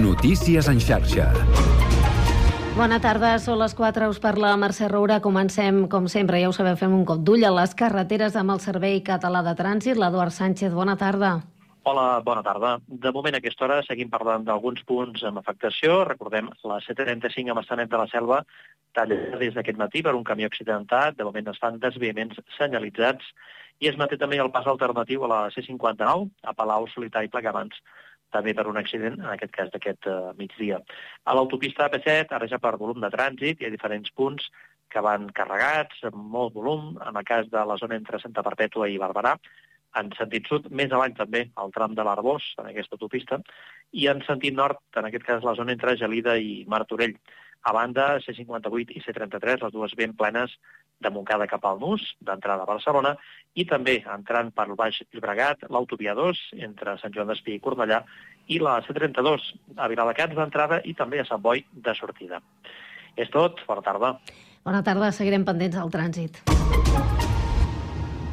Notícies en xarxa. Bona tarda, són les 4, us parla Mercè Roura. Comencem, com sempre, ja ho sabeu, fem un cop d'ull a les carreteres amb el Servei Català de Trànsit. L'Eduard Sánchez, bona tarda. Hola, bona tarda. De moment, a aquesta hora, seguim parlant d'alguns punts amb afectació. Recordem, la C35 a Maçanet de la Selva tallada des d'aquest matí per un camió accidentat. De moment es fan desviaments senyalitzats i es manté també el pas alternatiu a la C59, a Palau, Solità i Plegamans, també per un accident, en aquest cas d'aquest uh, migdia. A l'autopista AP7, ara ja per volum de trànsit, hi ha diferents punts que van carregats, amb molt volum, en el cas de la zona entre Santa Perpètua i Barberà, en sentit sud, més avall també, al tram de l'Arbós, en aquesta autopista, i en sentit nord, en aquest cas la zona entre Gelida i Martorell. A banda, C58 i C33, les dues ben plenes de Montcada cap al Nus, d'entrada a Barcelona, i també entrant per Baix Llobregat, l'autovia 2, entre Sant Joan d'Espí i Cornellà, i la C32, a Viladecans d'entrada i també a Sant Boi de sortida. És tot, bona tarda. Bona tarda, seguirem pendents del trànsit.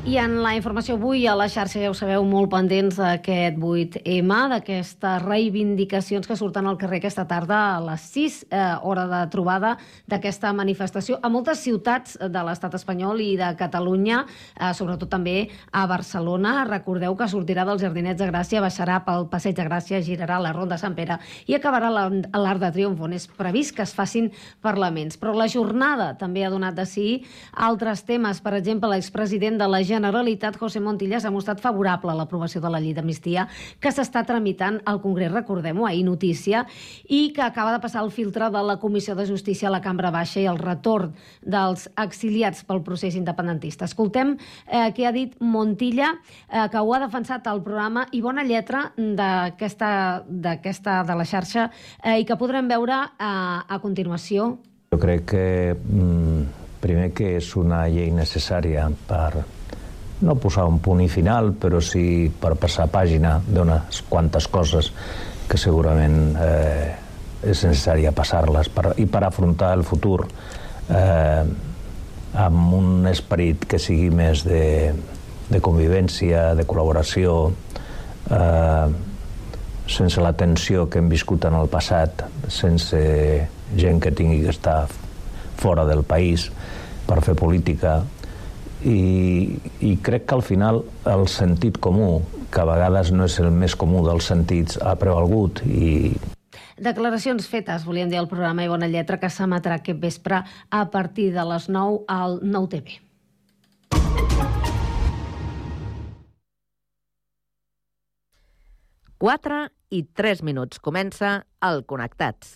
I en la informació avui a la xarxa ja ho sabeu molt pendents d'aquest 8M, d'aquestes reivindicacions que surten al carrer aquesta tarda a les 6, eh, hora de trobada d'aquesta manifestació a moltes ciutats de l'estat espanyol i de Catalunya, eh, sobretot també a Barcelona. Recordeu que sortirà dels Jardinets de Gràcia, baixarà pel Passeig de Gràcia, girarà la Ronda Sant Pere i acabarà a l'Arc de Triomf, on és previst que es facin parlaments. Però la jornada també ha donat de si altres temes. Per exemple, l'expresident de la Generalitat, José Montilla, s'ha mostrat favorable a l'aprovació de la llei d'amnistia que s'està tramitant al Congrés, recordem-ho, ahir notícia, i que acaba de passar el filtre de la Comissió de Justícia a la Cambra Baixa i el retorn dels exiliats pel procés independentista. Escoltem eh, què ha dit Montilla, eh, que ho ha defensat al programa i bona lletra d'aquesta de la xarxa eh, i que podrem veure eh, a continuació. Jo crec que mm, primer que és una llei necessària per no posar un punt i final, però sí per passar pàgina d'unes quantes coses que segurament eh, és necessària passar-les per, i per afrontar el futur eh, amb un esperit que sigui més de, de convivència, de col·laboració, eh, sense la tensió que hem viscut en el passat, sense gent que tingui que estar fora del país per fer política, i, i crec que al final el sentit comú, que a vegades no és el més comú dels sentits, ha prevalgut i Declaracions fetes, volíem dir al programa i Bona Lletra, que s'emetrà aquest vespre a partir de les 9 al 9 TV. Quatre i tres minuts. Comença el Connectats.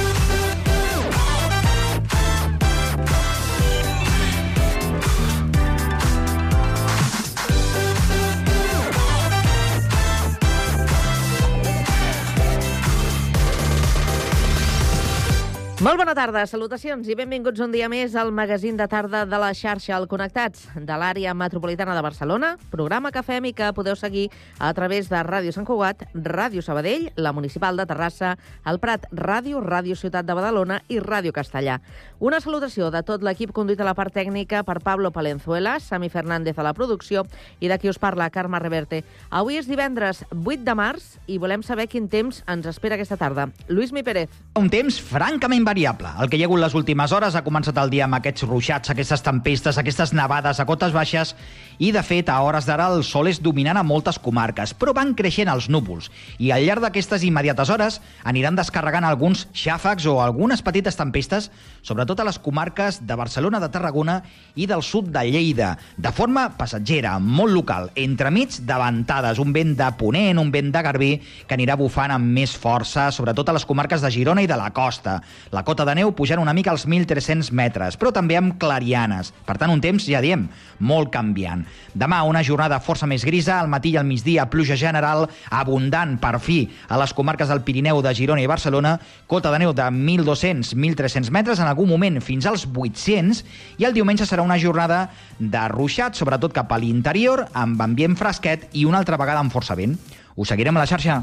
Molt bona tarda, salutacions i benvinguts un dia més al magazín de tarda de la xarxa al Connectats de l'àrea metropolitana de Barcelona, programa que fem i que podeu seguir a través de Ràdio Sant Cugat, Ràdio Sabadell, la Municipal de Terrassa, el Prat Ràdio, Ràdio Ciutat de Badalona i Ràdio Castellà. Una salutació de tot l'equip conduït a la part tècnica per Pablo Palenzuela, Sami Fernández a la producció i de qui us parla, Carme Reverte. Avui és divendres 8 de març i volem saber quin temps ens espera aquesta tarda. Lluís Mi Pérez. Un temps francament variable. El que hi ha hagut les últimes hores ha començat el dia amb aquests ruixats, aquestes tempestes, aquestes nevades a cotes baixes i, de fet, a hores d'ara el sol és dominant a moltes comarques, però van creixent els núvols i al llarg d'aquestes immediates hores aniran descarregant alguns xàfecs o algunes petites tempestes, sobretot a les comarques de Barcelona, de Tarragona i del sud de Lleida, de forma passatgera, molt local, entremig de ventades, un vent de ponent, un vent de garbí que anirà bufant amb més força, sobretot a les comarques de Girona i de la costa. La cota de neu pujant una mica als 1.300 metres, però també amb clarianes. Per tant, un temps, ja diem, molt canviant. Demà, una jornada força més grisa, al matí i al migdia, pluja general, abundant, per fi, a les comarques del Pirineu de Girona i Barcelona, cota de neu de 1.200-1.300 metres, en algun moment fins als 800, i el diumenge serà una jornada de ruixat, sobretot cap a l'interior, amb ambient fresquet i una altra vegada amb força vent. Us seguirem a la xarxa.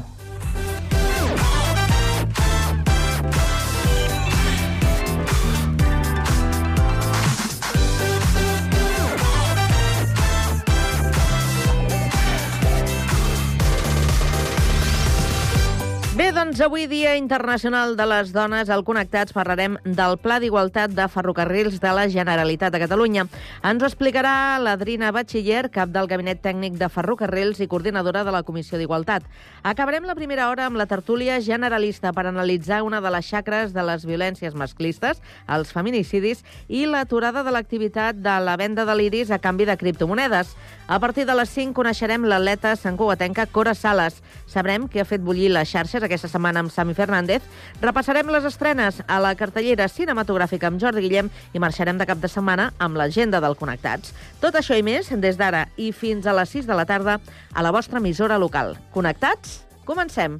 Doncs avui, Dia Internacional de les Dones, al Connectats parlarem del Pla d'Igualtat de Ferrocarrils de la Generalitat de Catalunya. Ens ho explicarà l'Adrina Batxiller, cap del Gabinet Tècnic de Ferrocarrils i coordinadora de la Comissió d'Igualtat. Acabarem la primera hora amb la tertúlia generalista per analitzar una de les xacres de les violències masclistes, els feminicidis i l'aturada de l'activitat de la venda de l'iris a canvi de criptomonedes. A partir de les 5 coneixerem l'atleta santcugatenca Cora Sales. Sabrem què ha fet bullir les xarxes aquesta setmana amb Sami Fernández. Repassarem les estrenes a la cartellera cinematogràfica amb Jordi Guillem i marxarem de cap de setmana amb l'agenda del Connectats. Tot això i més des d'ara i fins a les 6 de la tarda a la vostra emissora local. Connectats? Comencem!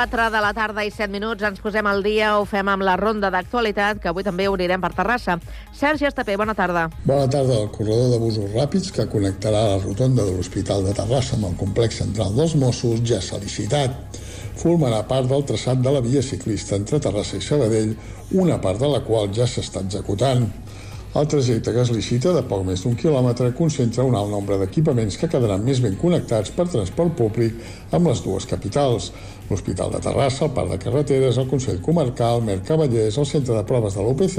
Quatre de la tarda i 7 minuts ens posem al dia, ho fem amb la ronda d'actualitat, que avui també obrirem per Terrassa. Sergi Estapé, bona tarda. Bona tarda. El corredor de busos ràpids que connectarà la rotonda de l'Hospital de Terrassa amb el complex central dels Mossos ja s'ha licitat. Formarà part del traçat de la via ciclista entre Terrassa i Sabadell, una part de la qual ja s'està executant. El trajecte que es licita, de poc més d'un quilòmetre, concentra un alt nombre d'equipaments que quedaran més ben connectats per transport públic amb les dues capitals. L'Hospital de Terrassa, el Parc de Carreteres, el Consell Comarcal, Mercavallers, el Centre de Proves de l'UPC,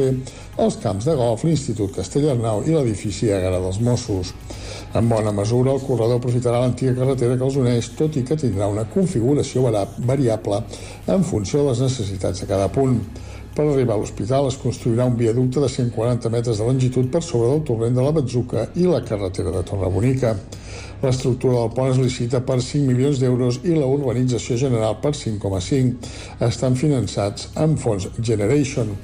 els camps de golf, l'Institut Castellarnau i l'edifici Àgara dels Mossos. En bona mesura, el corredor aprofitarà l'antiga carretera que els uneix, tot i que tindrà una configuració variable en funció de les necessitats de cada punt. Per arribar a l'hospital es construirà un viaducte de 140 metres de longitud per sobre del torrent de la Batzuca i la carretera de Torrebonica. L'estructura del pont es licita per 5 milions d'euros i la urbanització general per 5,5. Estan finançats amb fons Generation.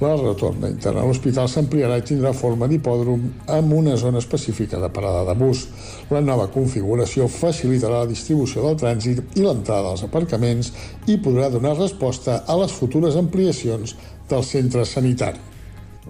La retorna interna a l'hospital s'ampliarà i tindrà forma d'hipòdrom amb una zona específica de parada de bus. La nova configuració facilitarà la distribució del trànsit i l'entrada als aparcaments i podrà donar resposta a les futures ampliacions del centre sanitari.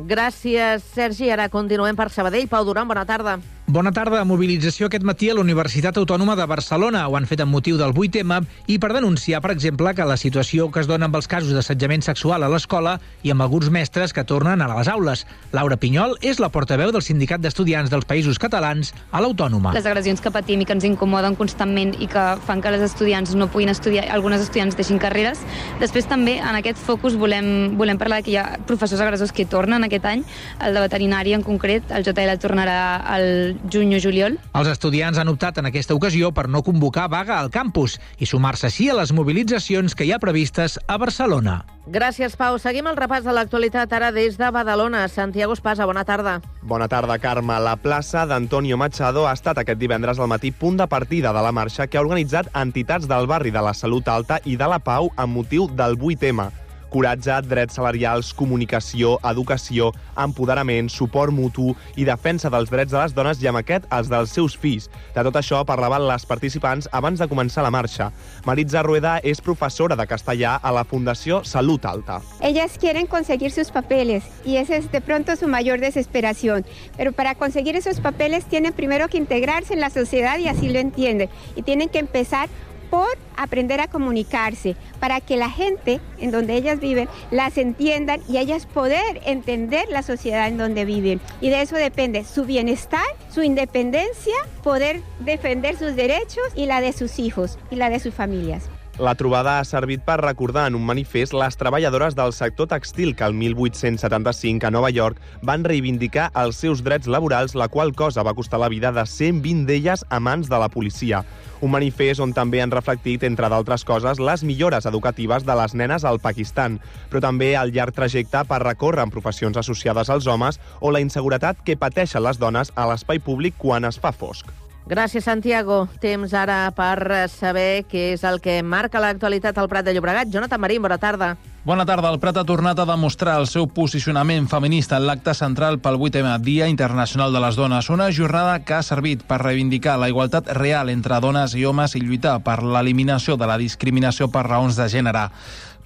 Gràcies, Sergi. Ara continuem per Sabadell. Pau Duran, bona tarda. Bona tarda. Mobilització aquest matí a la Universitat Autònoma de Barcelona. Ho han fet amb motiu del 8M i per denunciar, per exemple, que la situació que es dona amb els casos d'assetjament sexual a l'escola i amb alguns mestres que tornen a les aules. Laura Pinyol és la portaveu del Sindicat d'Estudiants dels Països Catalans a l'Autònoma. Les agressions que patim i que ens incomoden constantment i que fan que les estudiants no puguin estudiar, algunes estudiants deixin carreres. Després també en aquest focus volem, volem parlar que hi ha professors agressors que tornen aquest any, el de veterinària en concret, el JL tornarà al juny o juliol. Els estudiants han optat en aquesta ocasió per no convocar vaga al campus i sumar-se així a les mobilitzacions que hi ha previstes a Barcelona. Gràcies, Pau. Seguim el repàs de l'actualitat ara des de Badalona. Santiago Espasa, bona tarda. Bona tarda, Carme. La plaça d'Antonio Machado ha estat aquest divendres al matí punt de partida de la marxa que ha organitzat entitats del barri de la Salut Alta i de la Pau amb motiu del 8M coratge, drets salarials, comunicació, educació, empoderament, suport mutu i defensa dels drets de les dones i amb aquest els dels seus fills. De tot això parlaven les participants abans de començar la marxa. Maritza Rueda és professora de castellà a la Fundació Salut Alta. Ellas quieren conseguir sus papeles y esa es de pronto su mayor desesperación. Pero para conseguir esos papeles tienen primero que integrarse en la sociedad y así lo entienden. Y tienen que empezar por aprender a comunicarse, para que la gente en donde ellas viven las entiendan y ellas poder entender la sociedad en donde viven. Y de eso depende su bienestar, su independencia, poder defender sus derechos y la de sus hijos y la de sus familias. La trobada ha servit per recordar en un manifest les treballadores del sector textil que el 1875 a Nova York van reivindicar els seus drets laborals, la qual cosa va costar la vida de 120 d'elles a mans de la policia. Un manifest on també han reflectit, entre d'altres coses, les millores educatives de les nenes al Pakistan, però també el llarg trajecte per recórrer en professions associades als homes o la inseguretat que pateixen les dones a l'espai públic quan es fa fosc. Gràcies, Santiago. Temps ara per saber què és el que marca l'actualitat al Prat de Llobregat. Jonathan Marín, bona tarda. Bona tarda. El Prat ha tornat a demostrar el seu posicionament feminista en l'acte central pel 8M, Dia Internacional de les Dones. Una jornada que ha servit per reivindicar la igualtat real entre dones i homes i lluitar per l'eliminació de la discriminació per raons de gènere.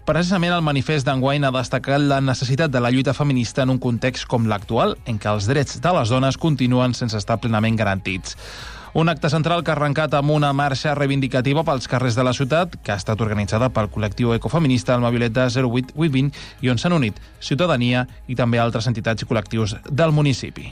Precisament el manifest d'enguany ha destacat la necessitat de la lluita feminista en un context com l'actual, en què els drets de les dones continuen sense estar plenament garantits. Un acte central que ha arrencat amb una marxa reivindicativa pels carrers de la ciutat, que ha estat organitzada pel col·lectiu ecofeminista Alma Violeta 08820 i on s'han unit ciutadania i també altres entitats i col·lectius del municipi.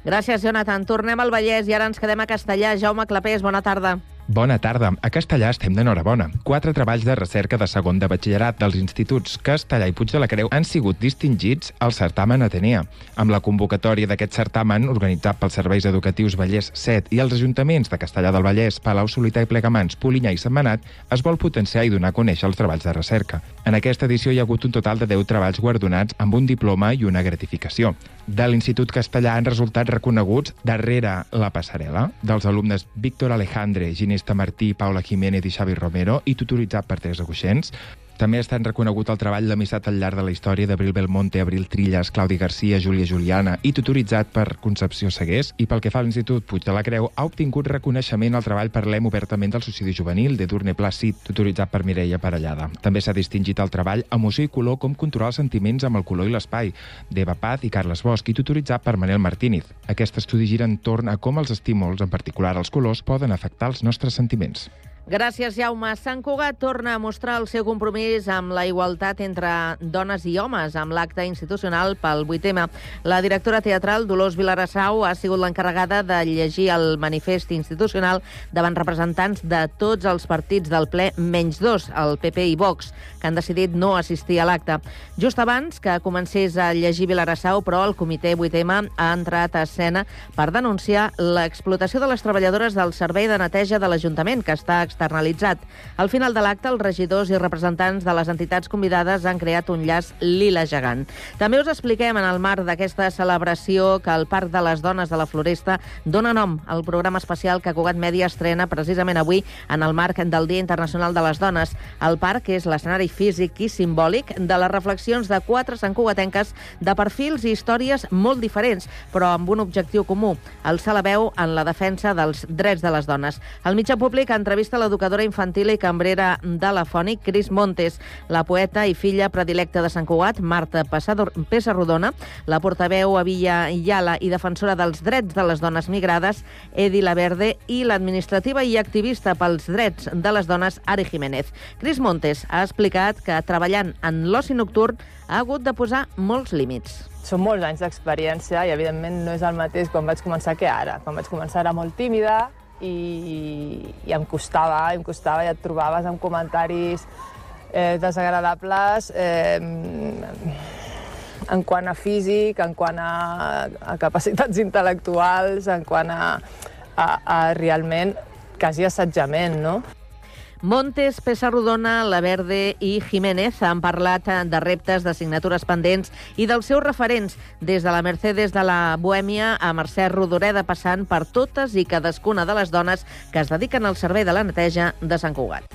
Gràcies, Jonathan. Tornem al Vallès i ara ens quedem a Castellà. Jaume Clapés, bona tarda. Bona tarda. A Castellà estem d'enhorabona. Quatre treballs de recerca de segon de batxillerat dels instituts Castellà i Puig de la Creu han sigut distingits al certamen Atenea. Amb la convocatòria d'aquest certamen, organitzat pels serveis educatius Vallès 7 i els ajuntaments de Castellà del Vallès, Palau Solità i Plegamans, Polinyà i Setmanat, es vol potenciar i donar a conèixer els treballs de recerca. En aquesta edició hi ha hagut un total de 10 treballs guardonats amb un diploma i una gratificació. De l'Institut Castellà han resultat reconeguts darrere la passarel·la dels alumnes Víctor Alejandre, Ginés pianista Martí, Paula Jiménez i Xavi Romero i tutoritzat per Teresa Guixens. També ha estat reconegut el treball l'amistat al llarg de la història d'Abril Belmonte, Abril Trilles, Claudi Garcia, Júlia Juliana i tutoritzat per Concepció Segués. I pel que fa a l'Institut Puig de la Creu, ha obtingut reconeixement al treball Parlem obertament del suïcidi juvenil de Durne Plàcid, tutoritzat per Mireia Parellada. També s'ha distingit el treball Emoció i color, com controlar els sentiments amb el color i l'espai, d'Eva Paz i Carles Bosch, i tutoritzat per Manel Martínez. Aquest estudi gira entorn a com els estímuls, en particular els colors, poden afectar els nostres sentiments. Gràcies, Jaume. Sant Cugat torna a mostrar el seu compromís amb la igualtat entre dones i homes amb l'acte institucional pel 8M. La directora teatral Dolors Vilarassau ha sigut l'encarregada de llegir el manifest institucional davant representants de tots els partits del ple, menys dos, el PP i Vox, que han decidit no assistir a l'acte. Just abans que comencés a llegir Vilarassau, però el comitè 8M ha entrat a escena per denunciar l'explotació de les treballadores del servei de neteja de l'Ajuntament, que està externalitzat. Al final de l'acte, els regidors i representants de les entitats convidades han creat un llaç lila gegant. També us expliquem en el marc d'aquesta celebració que el Parc de les Dones de la Floresta dona nom al programa especial que Cugat Mèdia estrena precisament avui en el marc del Dia Internacional de les Dones. El parc és l'escenari físic i simbòlic de les reflexions de quatre santcugatenques de perfils i històries molt diferents, però amb un objectiu comú, la veu en la defensa dels drets de les dones. El mitjà públic entrevista l'educadora infantil i cambrera de la Fònic, Cris Montes, la poeta i filla predilecta de Sant Cugat, Marta Pessarrodona, la portaveu a Villa Iala i defensora dels drets de les dones migrades, Edi Laverde, i l'administrativa i activista pels drets de les dones, Ari Jiménez. Cris Montes ha explicat que treballant en l'oci nocturn ha hagut de posar molts límits. Són molts anys d'experiència i, evidentment, no és el mateix quan vaig començar que ara. Quan vaig començar era molt tímida i, i em costava, em costava i et trobaves amb comentaris eh, desagradables eh, en quant a físic, en quant a, a capacitats intel·lectuals, en quant a, a, a realment quasi assetjament, no? Montes, Pessarrodona, La Verde i Jiménez han parlat de reptes, d'assignatures pendents i dels seus referents, des de la Mercedes de la Bohèmia a Mercè Rodoreda, passant per totes i cadascuna de les dones que es dediquen al servei de la neteja de Sant Cugat.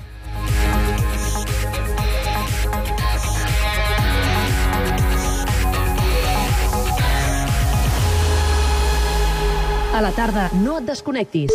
A la tarda, no et desconnectis.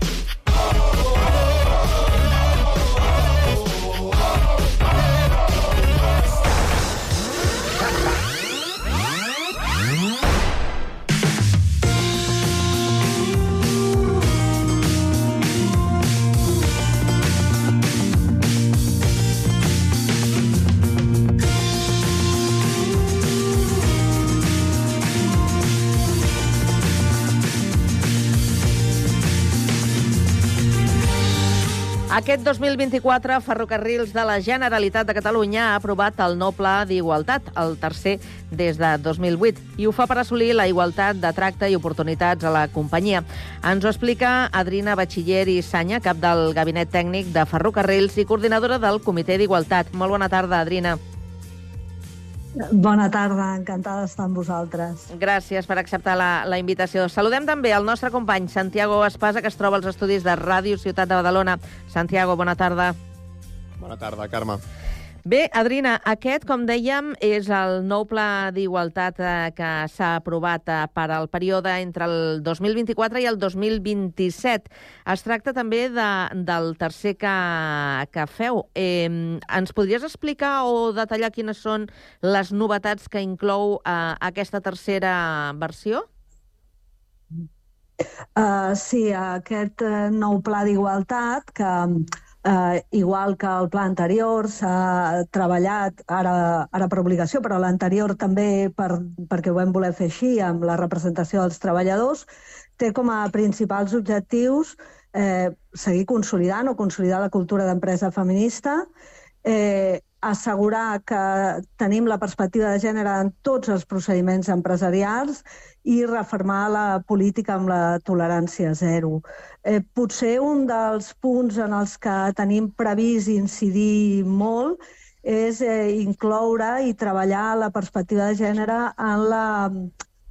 Aquest 2024, Ferrocarrils de la Generalitat de Catalunya ha aprovat el nou pla d'igualtat, el tercer des de 2008, i ho fa per assolir la igualtat de tracte i oportunitats a la companyia. Ens ho explica Adrina Batxiller i Sanya, cap del Gabinet Tècnic de Ferrocarrils i coordinadora del Comitè d'Igualtat. Molt bona tarda, Adrina. Bona tarda, encantada d'estar amb vosaltres. Gràcies per acceptar la, la invitació. Saludem també el nostre company Santiago Espasa, que es troba als estudis de Ràdio Ciutat de Badalona. Santiago, bona tarda. Bona tarda, Carme. Bé, Adrina, aquest, com dèiem, és el nou pla d'igualtat eh, que s'ha aprovat eh, per al període entre el 2024 i el 2027. Es tracta també de, del tercer que, que feu. Eh, ens podries explicar o detallar quines són les novetats que inclou eh, aquesta tercera versió? Uh, sí, aquest nou pla d'igualtat que eh, igual que el pla anterior, s'ha treballat ara, ara per obligació, però l'anterior també per, perquè ho vam voler fer així, amb la representació dels treballadors, té com a principals objectius eh, seguir consolidant o consolidar la cultura d'empresa feminista, eh, assegurar que tenim la perspectiva de gènere en tots els procediments empresarials i reformar la política amb la tolerància zero. Eh, potser un dels punts en els que tenim previst incidir molt és eh, incloure i treballar la perspectiva de gènere en la,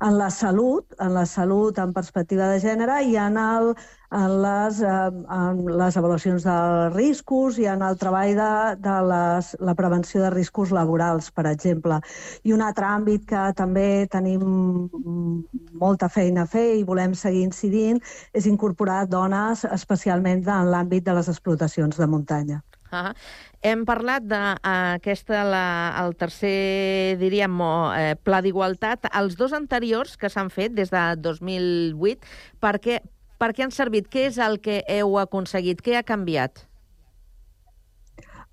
en la salut, en la salut en perspectiva de gènere i en, el, en, les, eh, en les avaluacions de riscos i en el treball de, de les, la prevenció de riscos laborals, per exemple. I un altre àmbit que també tenim molta feina a fer i volem seguir incidint és incorporar dones especialment en l'àmbit de les explotacions de muntanya. Ah, hem parlat d'aquesta, el tercer, diríem, eh, pla d'igualtat. Els dos anteriors que s'han fet des de 2008, per què, per què han servit? Què és el que heu aconseguit? Què ha canviat?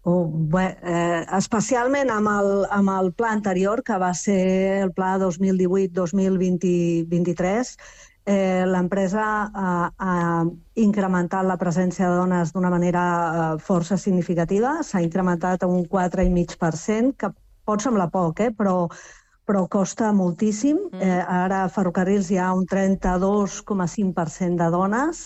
Oh, bé, eh, especialment amb el, amb el pla anterior, que va ser el pla 2018-2023, eh, l'empresa ha, ha incrementat la presència de dones d'una manera eh, força significativa. S'ha incrementat un 4,5%, que pot semblar poc, eh, però, però costa moltíssim. Mm. Eh, ara a Ferrocarrils hi ha un 32,5% de dones,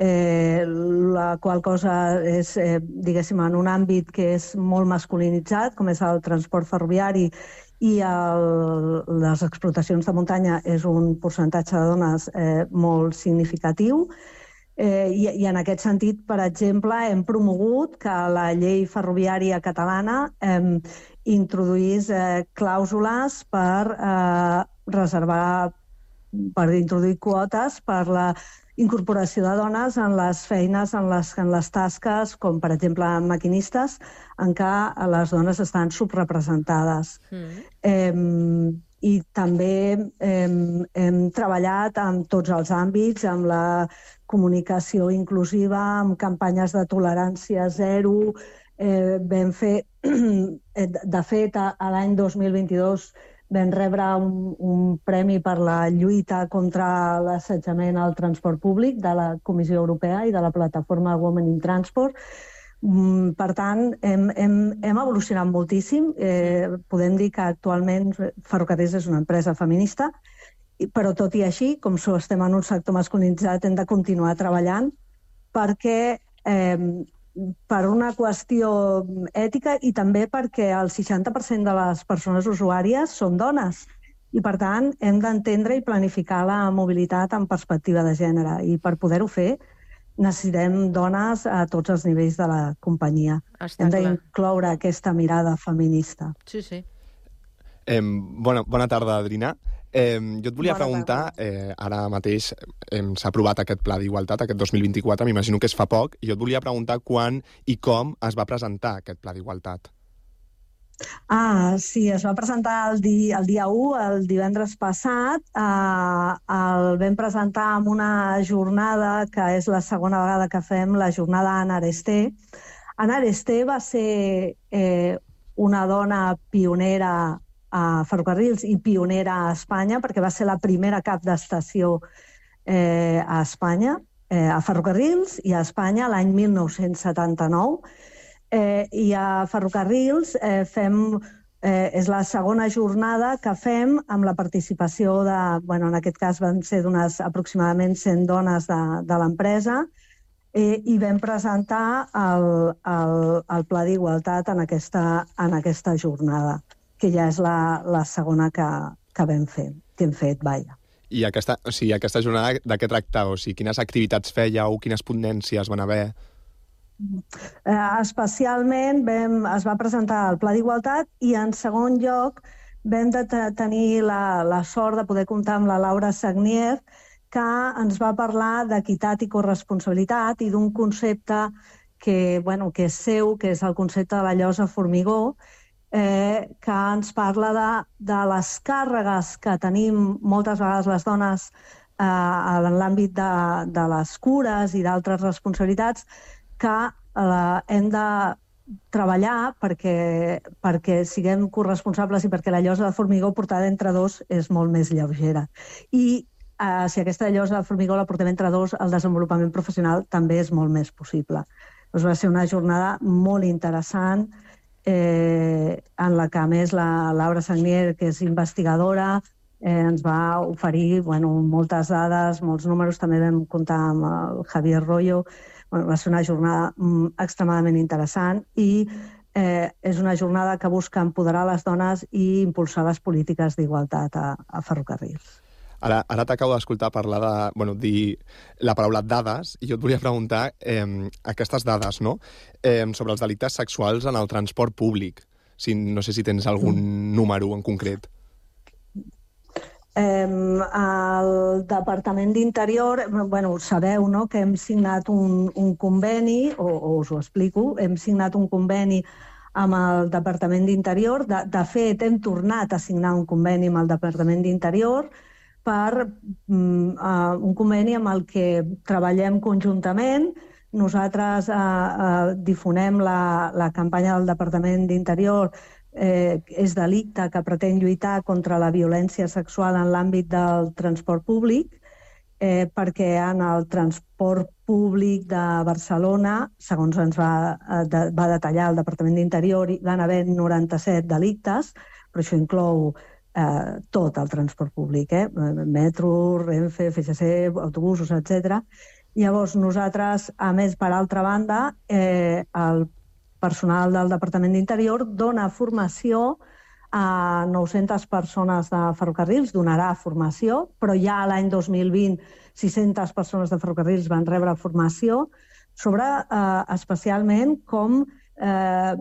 eh, la qual cosa és, eh, diguéssim, en un àmbit que és molt masculinitzat, com és el transport ferroviari i el, les explotacions de muntanya és un percentatge de dones eh, molt significatiu. Eh, i, I en aquest sentit, per exemple, hem promogut que la llei ferroviària catalana eh, introduís eh, clàusules per eh, reservar, per introduir quotes per la incorporació de dones en les feines, en les, en les tasques, com per exemple maquinistes, en què les dones estan subrepresentades. Mm. Eh, I també hem, hem treballat en tots els àmbits, amb la comunicació inclusiva, amb campanyes de tolerància zero. Eh, vam fer, de fet, a, a l'any 2022 vam rebre un, un premi per la lluita contra l'assetjament al transport públic de la Comissió Europea i de la plataforma Women in Transport. Mm, per tant, hem, hem, hem evolucionat moltíssim. Eh, podem dir que actualment Ferrocarrils és una empresa feminista, però tot i així, com estem en un sector masculinitzat, hem de continuar treballant perquè eh, per una qüestió ètica i també perquè el 60% de les persones usuàries són dones. I, per tant, hem d'entendre i planificar la mobilitat en perspectiva de gènere. I per poder-ho fer, necessitem dones a tots els nivells de la companyia. Està hem d'incloure aquesta mirada feminista. Sí, sí. Eh, bona, bona tarda, Adriana. Eh, jo et volia Bona preguntar, eh, ara mateix eh, s'ha aprovat aquest pla d'igualtat, aquest 2024, m'imagino que es fa poc, i jo et volia preguntar quan i com es va presentar aquest pla d'igualtat. Ah, sí, es va presentar el, di, el dia 1, el divendres passat. Eh, el vam presentar en una jornada que és la segona vegada que fem, la jornada Ana Aresté. Ana Aresté va ser eh, una dona pionera a ferrocarrils i pionera a Espanya, perquè va ser la primera cap d'estació eh, a Espanya, eh, a ferrocarrils i a Espanya l'any 1979. Eh, I a ferrocarrils eh, fem eh, és la segona jornada que fem amb la participació de, bueno, en aquest cas van ser d'unes aproximadament 100 dones de, de l'empresa, eh, i vam presentar el, el, el Pla d'Igualtat en, aquesta, en aquesta jornada que ja és la, la segona que, que vam fer, que hem fet, vaja. I aquesta, o sigui, aquesta jornada de què tractava? O sigui, quines activitats fèieu, quines ponències van haver? Eh, especialment vam, es va presentar el Pla d'Igualtat i, en segon lloc, vam de tenir la, la sort de poder comptar amb la Laura Sagnier, que ens va parlar d'equitat i corresponsabilitat i d'un concepte que, bueno, que és seu, que és el concepte de la llosa formigó, eh, que ens parla de, de les càrregues que tenim moltes vegades les dones eh, en l'àmbit de, de les cures i d'altres responsabilitats que eh, hem de treballar perquè, perquè siguem corresponsables i perquè la llosa de formigó portada entre dos és molt més lleugera. I eh, si aquesta llosa de formigó la portem entre dos, el desenvolupament professional també és molt més possible. Doncs va ser una jornada molt interessant, eh, en la que, a més, la Laura Sagnier, que és investigadora, eh, ens va oferir bueno, moltes dades, molts números, també vam comptar amb el Javier Rollo. Bueno, va ser una jornada mm, extremadament interessant i eh, és una jornada que busca empoderar les dones i impulsar les polítiques d'igualtat a, a ferrocarrils. Ara, ara t'acabo d'escoltar parlar de, bueno, dir la paraula dades, i jo et volia preguntar eh, aquestes dades, no?, eh, sobre els delictes sexuals en el transport públic. Si, no sé si tens algun mm. número en concret. Eh, el Departament d'Interior, bueno, sabeu no, que hem signat un, un conveni, o, o us ho explico, hem signat un conveni amb el Departament d'Interior. De, de fet, hem tornat a signar un conveni amb el Departament d'Interior per mm, uh, un conveni amb el que treballem conjuntament. Nosaltres uh, uh, difonem la, la campanya del Departament d'Interior eh, és delicte que pretén lluitar contra la violència sexual en l'àmbit del transport públic, eh, perquè en el transport públic de Barcelona, segons ens va, de, va detallar el Departament d'Interior, hi van haver 97 delictes, però això inclou eh, tot el transport públic, eh? metro, Renfe, FGC, autobusos, etc. Llavors, nosaltres, a més, per altra banda, eh, el personal del Departament d'Interior dona formació a 900 persones de ferrocarrils, donarà formació, però ja l'any 2020 600 persones de ferrocarrils van rebre formació sobre eh, especialment com eh,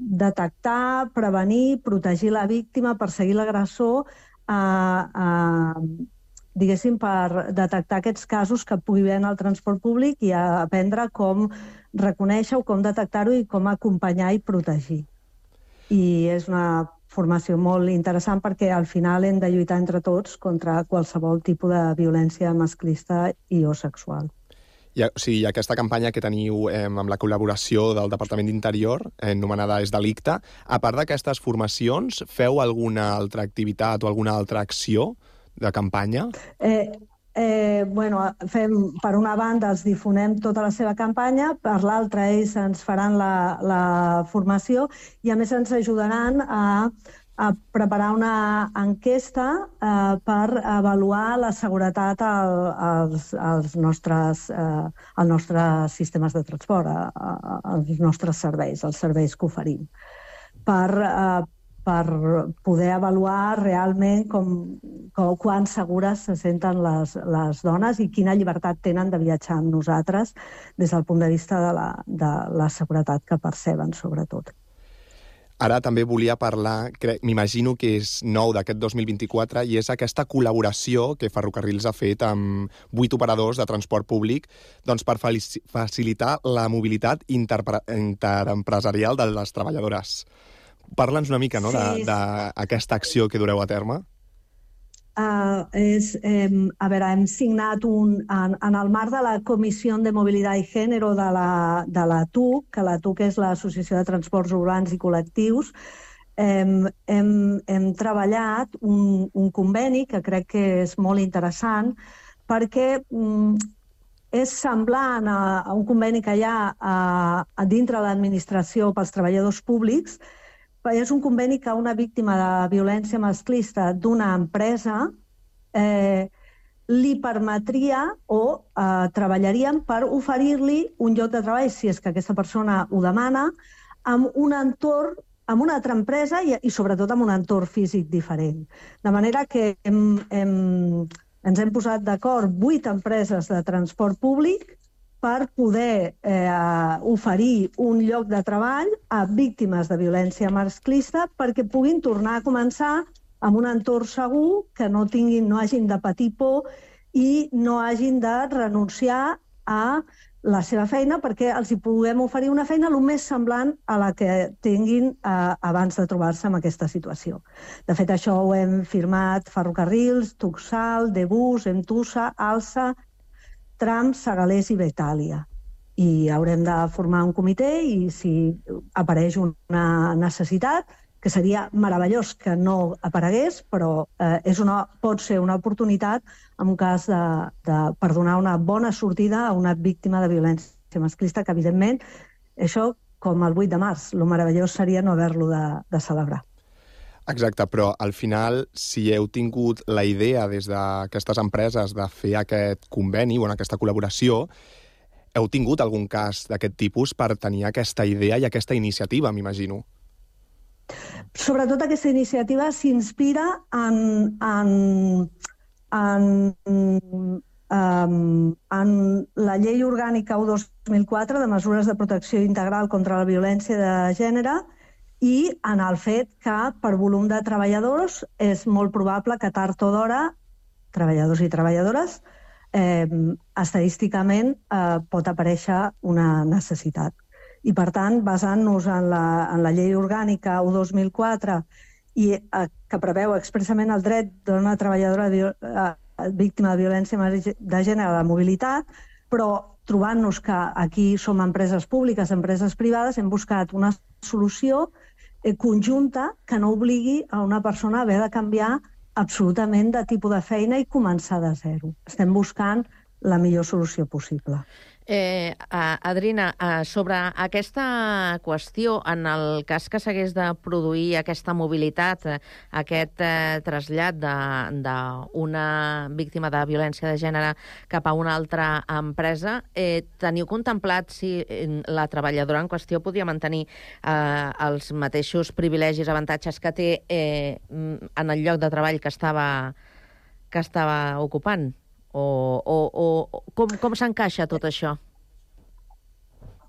detectar, prevenir, protegir la víctima, perseguir l'agressor, eh, eh, diguéssim, per detectar aquests casos que pugui haver en el transport públic i aprendre com reconèixer-ho, com detectar-ho i com acompanyar i protegir. I és una formació molt interessant perquè al final hem de lluitar entre tots contra qualsevol tipus de violència masclista i o sexual. I, o sigui, aquesta campanya que teniu eh, amb la col·laboració del Departament d'Interior, eh, anomenada És Delicte, a part d'aquestes formacions, feu alguna altra activitat o alguna altra acció de campanya? Eh, eh, bueno, fem, per una banda els difonem tota la seva campanya, per l'altra ells ens faran la, la formació i a més ens ajudaran a a preparar una enquesta eh, per avaluar la seguretat al, als, als, nostres, eh, als nostres sistemes de transport, a, a, als nostres serveis, els serveis que oferim, per, eh, per poder avaluar realment com, com, quan segures se senten les, les dones i quina llibertat tenen de viatjar amb nosaltres des del punt de vista de la, de la seguretat que perceben, sobretot. Ara també volia parlar, m'imagino que és nou d'aquest 2024, i és aquesta col·laboració que Ferrocarrils ha fet amb vuit operadors de transport públic doncs, per facilitar la mobilitat interempresarial de les treballadores. Parla'ns una mica no, Sí. d'aquesta acció que dureu a terme. Uh, és, eh, a veure, hem signat un, en, en el marc de la Comissió de Mobilitat i Gènere de la, de la TUC, que la TUC és l'Associació de Transports Urbans i Col·lectius, hem, hem, hem treballat un, un conveni que crec que és molt interessant perquè mm, és semblant a, a un conveni que hi ha a, a dintre l'administració pels treballadors públics, és un conveni que una víctima de violència masclista d'una empresa eh, li permetria o eh, treballaríem per oferir-li un lloc de treball, si és que aquesta persona ho demana, amb un entorn amb una altra empresa i, i sobretot amb un entorn físic diferent. De manera que hem, hem, ens hem posat d'acord vuit empreses de transport públic per poder eh, oferir un lloc de treball a víctimes de violència masclista perquè puguin tornar a començar amb un entorn segur, que no, tinguin, no hagin de patir por i no hagin de renunciar a la seva feina perquè els hi puguem oferir una feina el més semblant a la que tinguin eh, abans de trobar-se en aquesta situació. De fet, això ho hem firmat Ferrocarrils, Tuxal, Debus, Entusa, Alsa, Tram, Segalés i Betàlia. I haurem de formar un comitè i si apareix una necessitat, que seria meravellós que no aparegués, però eh, és una, pot ser una oportunitat en un cas de, de, per donar una bona sortida a una víctima de violència masclista, que evidentment això, com el 8 de març, el meravellós seria no haver-lo de, de celebrar. Exacte, però al final, si heu tingut la idea des d'aquestes empreses de fer aquest conveni o en aquesta col·laboració, heu tingut algun cas d'aquest tipus per tenir aquesta idea i aquesta iniciativa, m'imagino. Sobretot aquesta iniciativa s'inspira en, en, en, um, en la llei orgànica 1 2004 de mesures de protecció integral contra la violència de gènere i en el fet que per volum de treballadors és molt probable que tard o d'hora, treballadors i treballadores, eh, estadísticament eh, pot aparèixer una necessitat. I, per tant, basant-nos en, la, en la llei orgànica 1 2004 i eh, que preveu expressament el dret d'una treballadora eh, víctima de violència de gènere la mobilitat, però trobant-nos que aquí som empreses públiques, empreses privades, hem buscat una solució conjunta que no obligui a una persona a haver de canviar absolutament de tipus de feina i començar de zero. Estem buscant la millor solució possible. Eh, Adrina, eh, sobre aquesta qüestió, en el cas que s'hagués de produir aquesta mobilitat, eh, aquest eh, trasllat d'una víctima de violència de gènere cap a una altra empresa, eh, teniu contemplat si eh, la treballadora en qüestió podia mantenir eh, els mateixos privilegis, avantatges que té eh, en el lloc de treball que estava, que estava ocupant? O, o, o com, com s'encaixa tot això?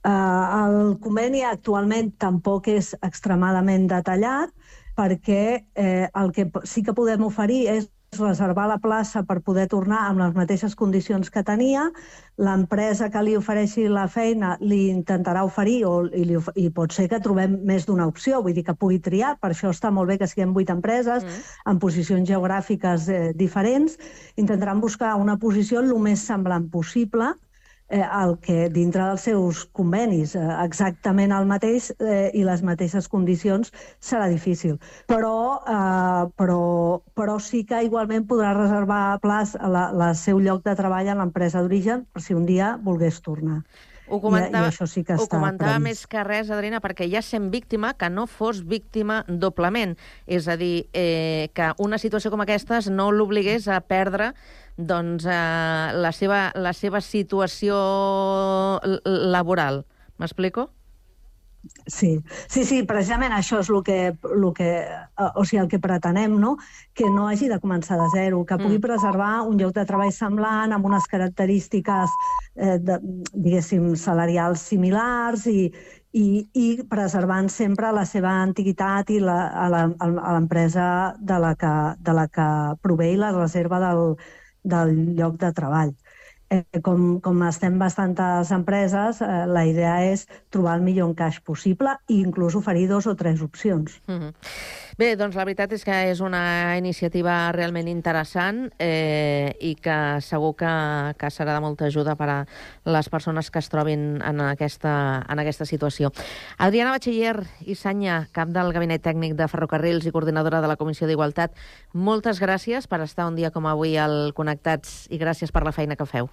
Uh, el conveni actualment tampoc és extremadament detallat perquè eh, el que sí que podem oferir és reservar la plaça per poder tornar amb les mateixes condicions que tenia. L'empresa que li ofereixi la feina li intentarà oferir o, i, li, i pot ser que trobem més d'una opció, vull dir que pugui triar. Per això està molt bé que siguem vuit empreses mm. en posicions geogràfiques eh, diferents. Intentaran buscar una posició el més semblant possible eh, el que dintre dels seus convenis eh, exactament el mateix eh, i les mateixes condicions serà difícil. Però, eh, però, però sí que igualment podrà reservar plaç a la, la seu lloc de treball a l'empresa d'origen per si un dia volgués tornar. Ho comentava, I, i això sí que ho comentava previst. més que res, Adriana, perquè ja sent víctima que no fos víctima doblement. És a dir, eh, que una situació com aquesta no l'obligués a perdre doncs, eh, la, seva, la seva situació laboral. M'explico? Sí, sí, sí, precisament això és el que, el que, o sigui, el que pretenem, no? que no hagi de començar de zero, que pugui mm. preservar un lloc de treball semblant, amb unes característiques, eh, de, diguéssim, salarials similars i, i, i preservant sempre la seva antiguitat i la, a la- a l'empresa de, la que, de la que prové i la reserva del, del lloc de treball. Eh, com, com estem bastantes empreses, eh, la idea és trobar el millor encaix possible i inclús oferir dos o tres opcions. Mhm. Bé, doncs la veritat és que és una iniciativa realment interessant eh, i que segur que, que serà de molta ajuda per a les persones que es trobin en aquesta, en aquesta situació. Adriana Batxiller i Sanya, cap del Gabinet Tècnic de Ferrocarrils i coordinadora de la Comissió d'Igualtat, moltes gràcies per estar un dia com avui al Connectats i gràcies per la feina que feu.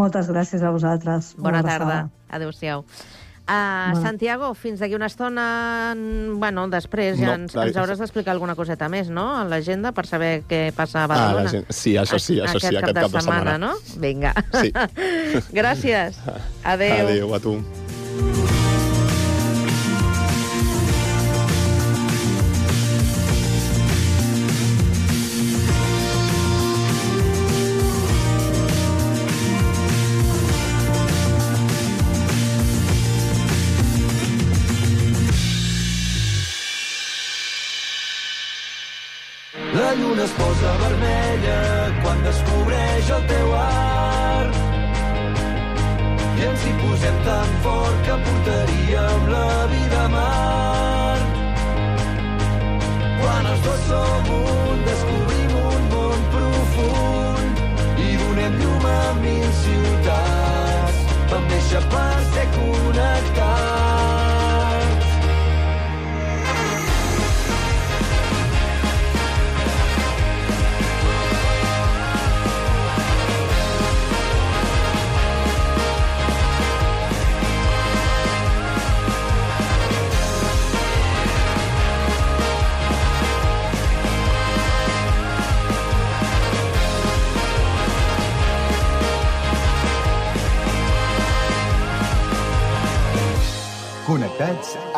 Moltes gràcies a vosaltres. Bona Una tarda. Adéu-siau. Uh, Bona- Santiago, fins d'aquí una estona, bueno, després ja No, ens, ens hauràs d'explicar alguna coseta més, no?, a l'agenda, per saber què passa a Ah, Badalona. gent- sí, això sí, això sí, aquest cap de setmana. no? Vinga. Sí. Gràcies. Adéu. Adéu a tu.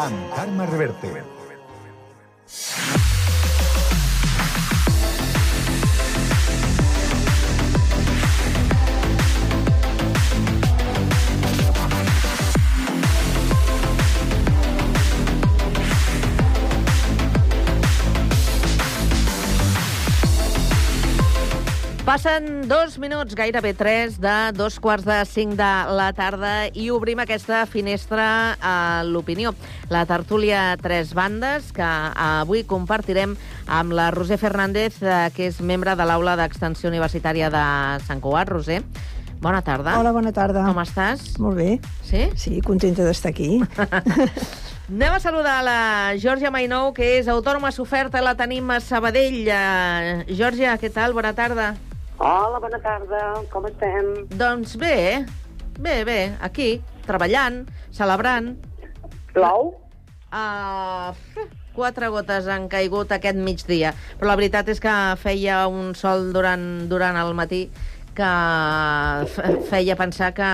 Connectats amb Carme Reverte. Passen dos minuts, gairebé tres, de dos quarts de cinc de la tarda i obrim aquesta finestra a l'opinió. La tertúlia Tres Bandes, que avui compartirem amb la Roser Fernández, eh, que és membre de l'Aula d'Extensió Universitària de Sant Cugat. Roser, bona tarda. Hola, bona tarda. Com estàs? Molt bé. Sí? Sí, contenta d'estar aquí. Anem a saludar la Georgia Mainou, que és autònoma s'oferta, la tenim a Sabadell. Uh, Georgia, què tal? Bona tarda. Hola, bona tarda. Com estem? Doncs bé, bé, bé, aquí, treballant, celebrant. Plou? Uh, quatre gotes han caigut aquest migdia, però la veritat és que feia un sol durant, durant el matí que feia pensar que,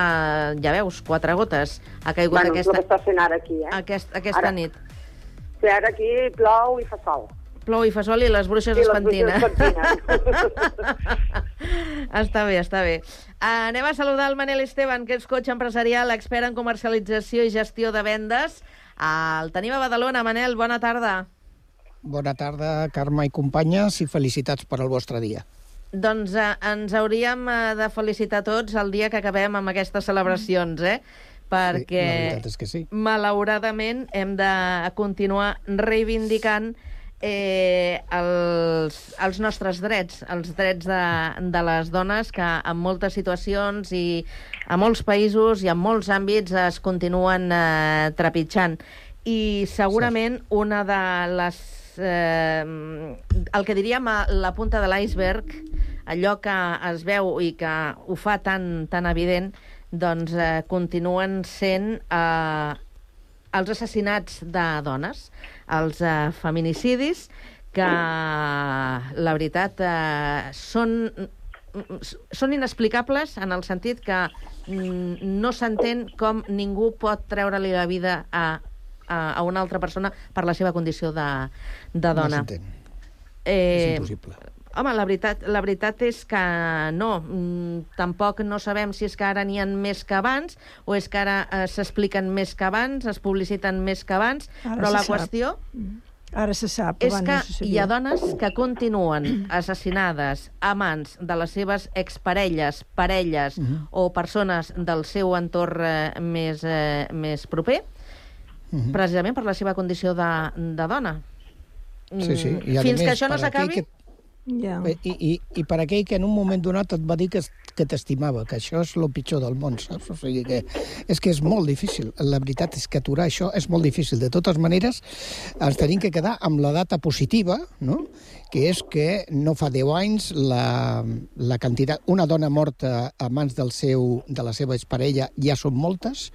ja veus, quatre gotes. Ha caigut Bueno, aquesta, que està fent ara aquí, eh? aquest, aquesta Ara- nit. Sí, ara aquí plou i fa sol. Plou i fa sol i les bruixes I es pentinen. bruixes està bé, està bé. Uh, anem a saludar el Manel Esteban, que és cotxe empresarial, expert en comercialització i gestió de vendes. Uh, el tenim a Badalona. Manel, bona tarda. Bona tarda, Carme i companyes, i felicitats per al vostre dia. Doncs uh, ens hauríem uh, de felicitar tots el dia que acabem amb aquestes celebracions, eh? Perquè, la veritat és que sí. malauradament, hem de continuar reivindicant eh, els, els nostres drets, els drets de, de les dones que en moltes situacions i a molts països i en molts àmbits es continuen eh, trepitjant. I segurament una de les... Eh, el que diríem a la punta de l'iceberg, allò que es veu i que ho fa tan, tan evident, doncs eh, continuen sent eh, els assassinats de dones, els eh, feminicidis, que la veritat eh, són, són inexplicables en el sentit que mm, no s'entén com ningú pot treure-li la vida a, a, a una altra persona per la seva condició de, de No dona. s'entén. Eh, És impossible. Home, la veritat, la veritat és que no. Mm, tampoc no sabem si és que ara n'hi ha més que abans o és que ara eh, s'expliquen més que abans, es publiciten més que abans, Ara però la sap. qüestió Ara se sap, és que no hi ha dones que continuen assassinades a mans de les seves exparelles, parelles Mhm. o persones del seu entorn eh, més, eh, més proper, Mhm. precisament per la seva condició de, de dona. Sí, sí. Mm, I, a Fins més, que això no s'acabi... Que... Ja. I, i, I per aquell que en un moment donat et va dir que, que t'estimava, que això és el pitjor del món, saps? O sigui que és que és molt difícil. La veritat és que aturar això és molt difícil. De totes maneres, ens tenim que quedar amb la data positiva, no? Que és que no fa 10 anys la, la quantitat... Una dona morta a mans del seu, de la seva exparella ja són moltes,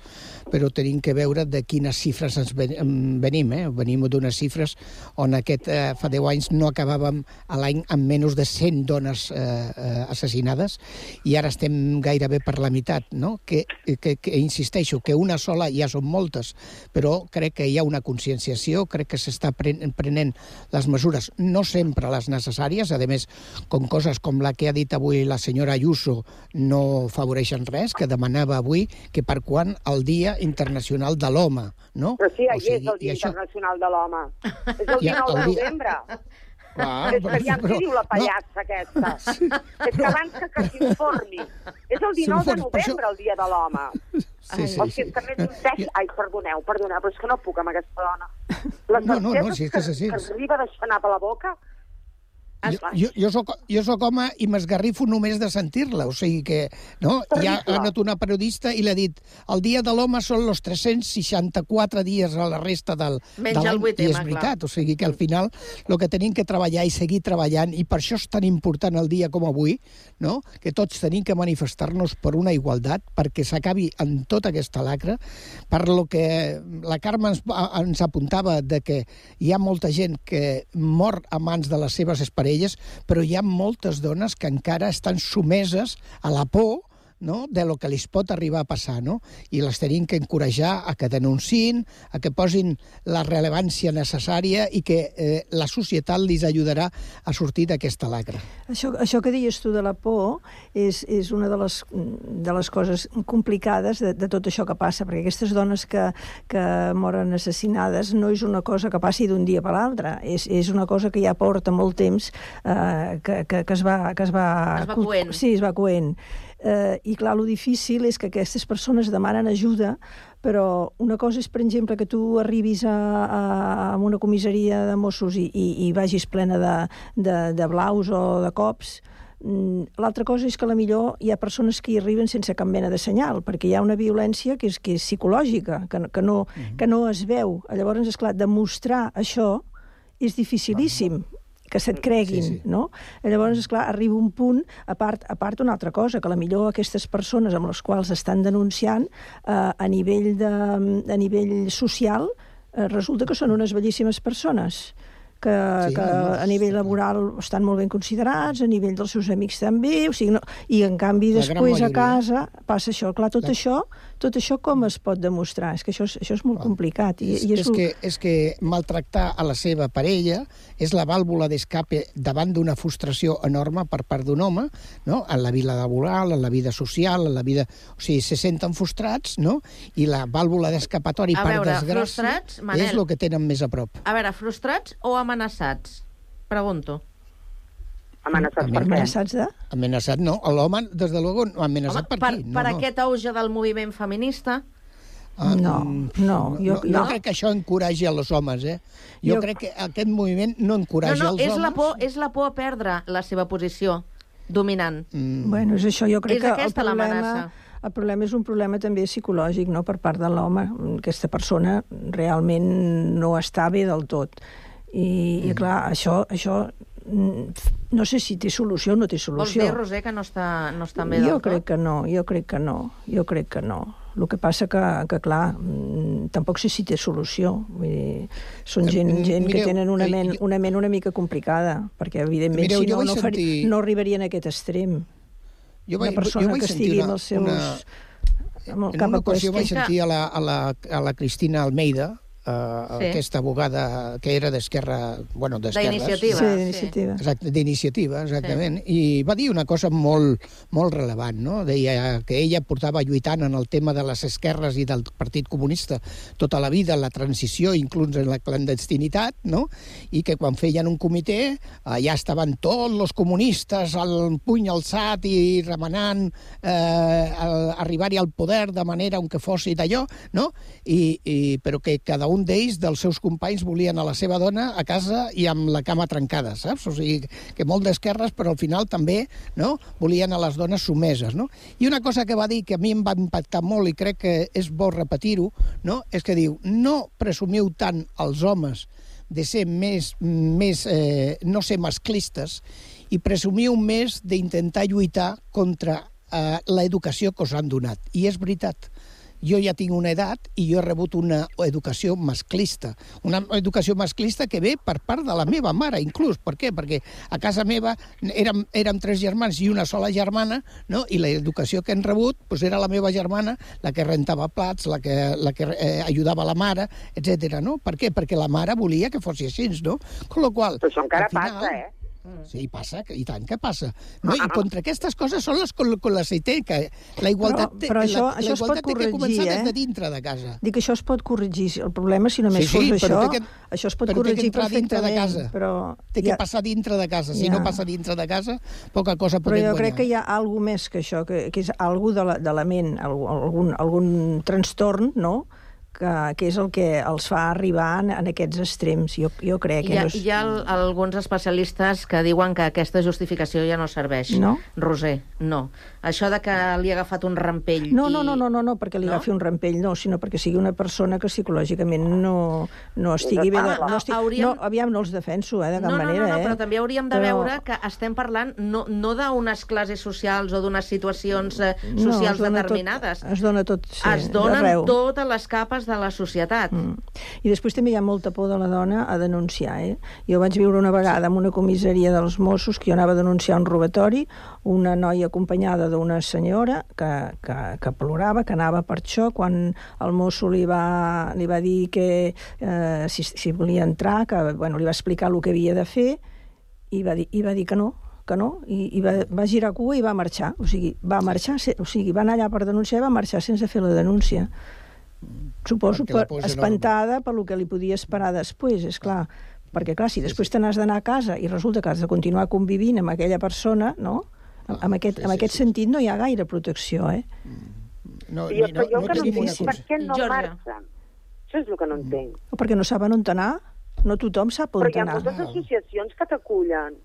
però tenim que veure de quines xifres ens venim. Eh? Venim d'unes xifres on aquest, eh, fa 10 anys no acabàvem a l'any amb menys de 100 dones eh, eh, assassinades i ara estem gairebé per la meitat. No? Que, que, que insisteixo, que una sola ja són moltes, però crec que hi ha una conscienciació, crec que s'està pren prenent les mesures, no sempre les necessàries, a més, com coses com la que ha dit avui la senyora Ayuso no favoreixen res, que demanava avui que per quan el Dia Internacional de l'Home, no? Però sí, O ahir sigui, és el Dia això- Internacional de l'Home. És el Ja, 19 de el dia- novembre. Ah, és que però- ja però- què diu la pallassa aquesta? És que abans que, que s'informi. És el 19 de per això- novembre, el Dia de l'Home. Sí, sí, o sigui, sí. és que més menteix... Ai, perdoneu, perdoneu, però és que no puc amb aquesta dona. Les No, no, no, si és que és així. que arriba a deixar anar per la boca... Jo, jo, jo, soc, jo soc home i m'esgarrifo només de sentir-la, o sigui que no? ja ha anat una periodista i l'ha dit el dia de l'home són els 364 dies a la resta del, Menys de l'any, i és veritat, o sigui que al final el que tenim que treballar i seguir treballant, i per això és tan important el dia com avui, no? que tots tenim que manifestar-nos per una igualtat, perquè s'acabi en tota aquesta lacra, per lo que la Carme ens, ens apuntava de que hi ha molta gent que mor a mans de les seves exparelles, però hi ha moltes dones que encara estan sumeses a la por no? de lo que li pot arribar a passar, no? I les tenim que encorajar a que denunciïn, a que posin la rellevància necessària i que eh, la societat li ajudarà a sortir d'aquesta lacra. Això, això que deies tu de la por és, és una de les, de les coses complicades de, de tot això que passa, perquè aquestes dones que, que moren assassinades no és una cosa que passi d'un dia per l'altre, és, és una cosa que ja porta molt temps eh, que, que, que es va... Que es va, Es va coent. Sí, es va coent. Eh, I clar, lo difícil és que aquestes persones demanen ajuda, però una cosa és, per exemple, que tu arribis a, a, a una comissaria de Mossos i, i, i vagis plena de, de, de blaus o de cops, Mm, L'altra cosa és que a la millor hi ha persones que hi arriben sense cap mena de senyal, perquè hi ha una violència que és, que és psicològica, que, no- que, no, que no es veu. Llavors, és clar, demostrar això és dificilíssim que se't creguin, sí, sí. no? Llavors, esclar, arriba un punt, a part, a part una altra cosa, que la millor aquestes persones amb les quals estan denunciant eh, a, nivell de, a nivell social eh, resulta que són unes bellíssimes persones que, Sí, que no, a nivell laboral estan molt ben considerats, a nivell dels seus amics també, o sigui, no, i en canvi després a casa passa això. Clar, tot La- això, tot això com es pot demostrar? És que això és, això és molt complicat. I, És, i és, que, és que maltractar a la seva parella és la vàlvula d'escape davant d'una frustració enorme per part d'un home, no? en la vida laboral, en la vida social, en la vida... O sigui, se senten frustrats, no? I la vàlvula d'escapatori, A per veure, desgràcia, frustrats, Manel. és el que tenen més a prop. A veure, frustrats o amenaçats? Pregunto. Amenaçats per què? Amenaçats de? Amenaçat no, l'home, des de luego, no, amenaçat Home, per, per, qui? No, per no. aquest auge del moviment feminista? Ah, No, no, jo- no, no no. crec que això encoratgi els homes, eh? Jo, Jo- crec que aquest moviment no No, encoratja no, els és homes. la, por, és la por a perdre la seva posició dominant. Mm. Bueno, és això, jo crec És que el aquesta problema, l'amenaça. el problema és un problema també psicològic, no?, per part de l'home. Aquesta persona realment no està bé del tot. I, Mm. i clar, això, això no sé si té solució o no té Vols solució. dir, Roser, que no està, no està bé jo crec que no, jo crec que no, jo crec que no. El que passa que, que clar, mm, tampoc sé si té solució. Vull dir, són Eh, gent, mm, gent que mireu, tenen una eh, ment, jo- una ment una mica complicada, perquè evidentment Mireu, si no, no, fari, sentir- no arribarien a aquest extrem. Jo una vaig- persona jo vaig que sentir estigui una- amb els seus... una- amb el En una a ocasió vaig sentir a la, a la, a la Cristina Almeida uh, Sí. aquesta abogada que era d'Esquerra... Bueno. D'iniciativa, Sí, sí. d'iniciativa. Exacte, d'iniciativa, exactament. I va dir una cosa molt, molt relevant, no? Deia que ella portava lluitant en el tema de les esquerres i del Partit Comunista tota la vida, la transició, inclús en la clandestinitat, no? I que quan feien un comitè, allà estaven tots els comunistes al puny alçat i remenant eh, arribar-hi al poder de manera on que fossi d'allò, no? I, i, però que cada un d'ells, dels seus companys, volien a la seva dona a casa i amb la cama trencada, saps? O sigui, que molt d'esquerres, però al final també no? volien a les dones sumeses, no? I una cosa que va dir que a mi em va impactar molt i crec que és bo repetir-ho, no? és que diu, no presumiu tant als homes de ser més, més eh, no ser masclistes i presumiu més d'intentar lluitar contra eh, l'educació que us han donat. I és veritat. Jo ja tinc una edat i jo he rebut una educació masclista. Una educació masclista que ve per part de la meva mare, inclús. Per què? Perquè a casa meva érem, érem tres germans i una sola germana, no? i l'educació que hem rebut doncs era la meva germana la que rentava plats, la que, la que eh, ajudava la mare, etc. No? Per què? Perquè la mare volia que fos així, no? Con lo qual, Però això encara al final, passa, eh? Sí, passa, que- i tant que passa. No? I contra aquestes coses són les con, con les que té, que la igualtat, Però- però això- la, això la igualtat pot té que començar corregir, des de eh? dintre de casa. Dic que això es pot corregir. El problema, si només Sí, sí, fos però això, que- això es pot però que corregir entrar dintre de casa. Però Té que passar dintre de casa. Si Ja. no passa dintre de casa, poca cosa Però podem jo guanyar. crec que hi ha alguna més que això, que, que és algú de la, de la ment, algun, algun trastorn, no?, que, que és el que els fa arribar en, en aquests extrems. Jo, jo crec que Hi ha, no és... hi ha el- alguns especialistes que diuen que aquesta justificació ja no serveix. No? Roser, no. Això de que li ha agafat un rampell No, i... no, no, no, no, no perquè li No? agafi un rampell, no, sinó perquè sigui una persona que psicològicament no, no estigui bé... De, no, estigui, hauríem- no, aviam, no els defenso, eh, de cap no, no, manera, no, no, eh? però també hauríem de Però- veure que estem parlant no, no d'unes classes socials o d'unes situacions eh, No, socials es dona tot- determinades. es dona tot, sí, es donen totes les capes de la societat. Mm. I després també hi ha molta por de la dona a denunciar. Eh? Jo vaig viure una vegada en una comissaria dels Mossos que jo anava a denunciar un robatori, una noia acompanyada d'una senyora que, que, que plorava, que anava per això, quan el mosso li va, li va dir que eh, si, si volia entrar, que bueno, li va explicar el que havia de fer, i va dir, i va dir que no, que no, i, i va, va girar cua i va marxar. O sigui, va marxar, o sigui, va anar allà per denunciar i va marxar sense fer la denúncia. Suposo per, espantada per lo que li podia esperar després, és clar. Perquè, clar, si després te n'has d'anar a casa i resulta que has de continuar convivint amb aquella persona, no? Amb, amb aquest, amb aquest sentit no hi ha gaire protecció, eh? No, Jo, però jo no que no entenc per què no marxen. Això és el que no entenc. O perquè no saben on anar. No tothom sap on Però hi ha anar. moltes associacions que t'acullen.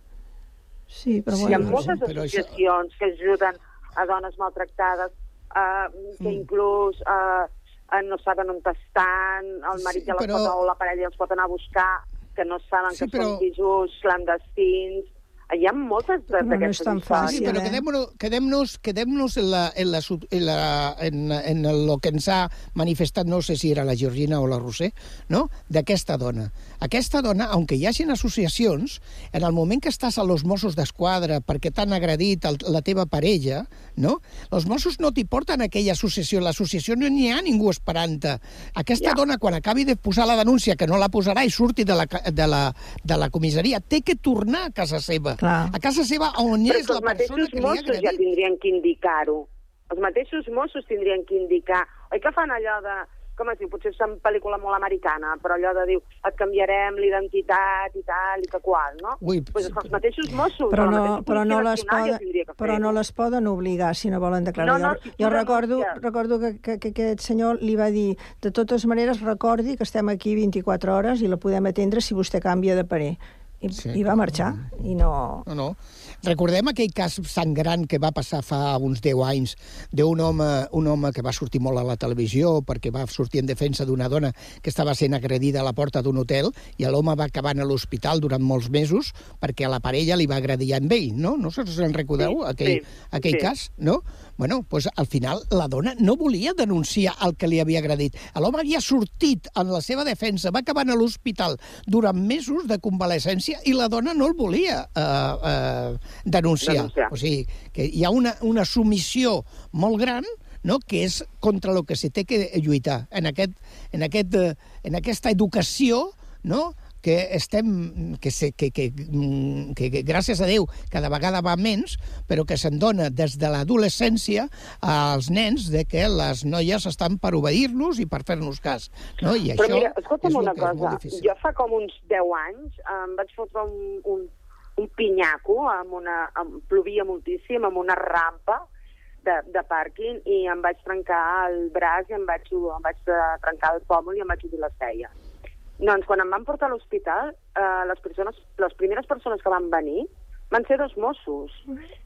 Sí, però Hi ha bueno, moltes però això- associacions que ajuden a dones maltractades, uh, que inclús uh, uh, no saben on estan, el marit Sí, ja les però- pot, o la parella els pot anar a buscar, que no saben Sí, que però- són pisos clandestins. Hi ha moltes no d'aquestes tan històries. Sí, però eh? quedem-nos quedem quedem en, la, en, la, en, la, en, en el que ens ha manifestat, no sé si era la Georgina o la Roser, no? d'aquesta dona. Aquesta dona, aunque hi hagin associacions, en el moment que estàs a los Mossos d'Esquadra perquè t'han agredit el, la teva parella, no? els Mossos no t'hi porten a aquella associació. L'associació no n'hi ha ningú esperant-te. Aquesta Ja. dona, quan acabi de posar la denúncia, que no la posarà i surti de la, de la, de la comissaria, té que tornar a casa seva. Clar. A casa seva on Però és la persona que li ha Mossos ja agredit. tindrien que indicar-ho. Els mateixos Mossos tindrien que indicar... Oi que fan allò de... Com es diu? Potser és una pel·lícula molt americana, però allò de diu et canviarem l'identitat i tal i que qual, no? Ui, pues els mateixos Mossos, però no, però no les ja poden, que però no les poden obligar si no volen declarar. No, no, jo si jo recordo, recordo que, que, que aquest senyor li va dir de totes maneres recordi que estem aquí 24 hores i la podem atendre si vostè canvia de parer. I, Sí. i va marxar. I no... No, no. Recordem aquell cas sangrant que va passar fa uns 10 anys d'un home, un home que va sortir molt a la televisió perquè va sortir en defensa d'una dona que estava sent agredida a la porta d'un hotel i l'home va acabar a l'hospital durant molts mesos perquè a la parella li va agredir amb ell, no? No sé si se'n recordeu, Sí, aquell, sí, aquell sí. cas, no? Bueno, pues, al final la dona no volia denunciar el que li havia agredit. L'home havia sortit en la seva defensa, va acabar a l'hospital durant mesos de convalescència i la dona no el volia eh, eh, denunciar. Denunciar. O sigui, que hi ha una, una submissió molt gran no? que és contra el que se té que lluitar. En, aquest, en, aquest, eh, en aquesta educació no? Que estem, que, se, que, que, mm, que, que gràcies a Déu cada vegada va menys, però que se'n dona des de l'adolescència als nens de que les noies estan per obeir-los i per fer-nos cas. No? I Però això mira, escolta'm una cosa. Jo fa com uns 10 anys em vaig fotre un, un, un pinyaco, amb una, amb, plovia moltíssim, amb una rampa de, de pàrquing i em vaig trencar el braç i em vaig, em vaig eh, trencar el pòmul i em vaig obrir la ceia. Doncs quan em van portar a l'hospital, eh, les, persones, les primeres persones que van venir van ser dos Mossos.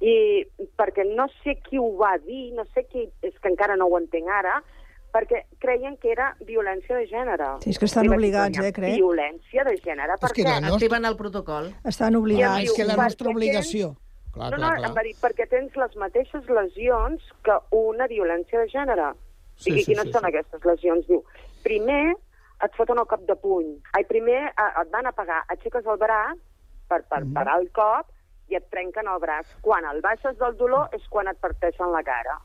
I perquè no sé qui ho va dir, no sé qui, és que encara no ho entenc ara, perquè creien que era violència de gènere. Sí, és que estan obligats, "Conya, eh, crec." Violència de gènere, per que què? nostra- Activen el protocol. Estan I obligats. em És que la diu, nostra "Perquè obligació... Clar, no, no, clar, clar. em va dir, perquè tens les mateixes lesions que una violència de gènere. Sí, Sí, I sí, quines sí, són sí. aquestes lesions? Diu, primer et foten el cop de puny. Ai, primer eh, et van a pagar, aixeques el braç per, per Mhm. parar el cop i et trenquen el braç. Quan el baixes del dolor és quan et parteixen la cara.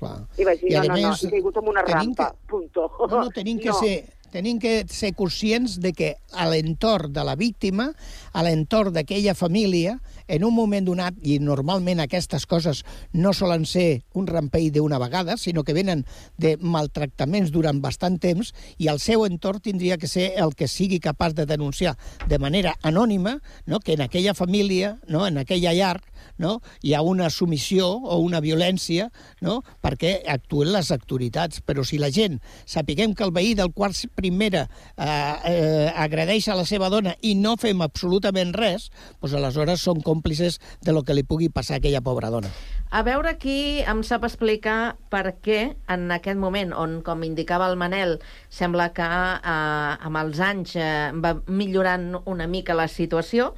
clar. I vaig dir, I, no, no, no, més, he caigut en una rampa, punto. No, no, tenim que, No. ser, tenim que ser conscients de que a l'entorn de la víctima, a l'entorn d'aquella família, en un moment donat, i normalment aquestes coses no solen ser un rampell d'una vegada, sinó que venen de maltractaments durant bastant temps, i el seu entorn tindria que ser el que sigui capaç de denunciar de manera anònima no? que en aquella família, no? en aquella llar, no? hi ha una submissió o una violència no? perquè actuen les autoritats. Però si la gent sapiguem que el veí del quart primera eh, eh, agredeix a la seva dona i no fem absolutament res, doncs aleshores són còmplices de lo que li pugui passar a aquella pobra dona. A veure qui em sap explicar per què en aquest moment, on, com indicava el Manel, sembla que eh, amb els anys eh, va millorant una mica la situació,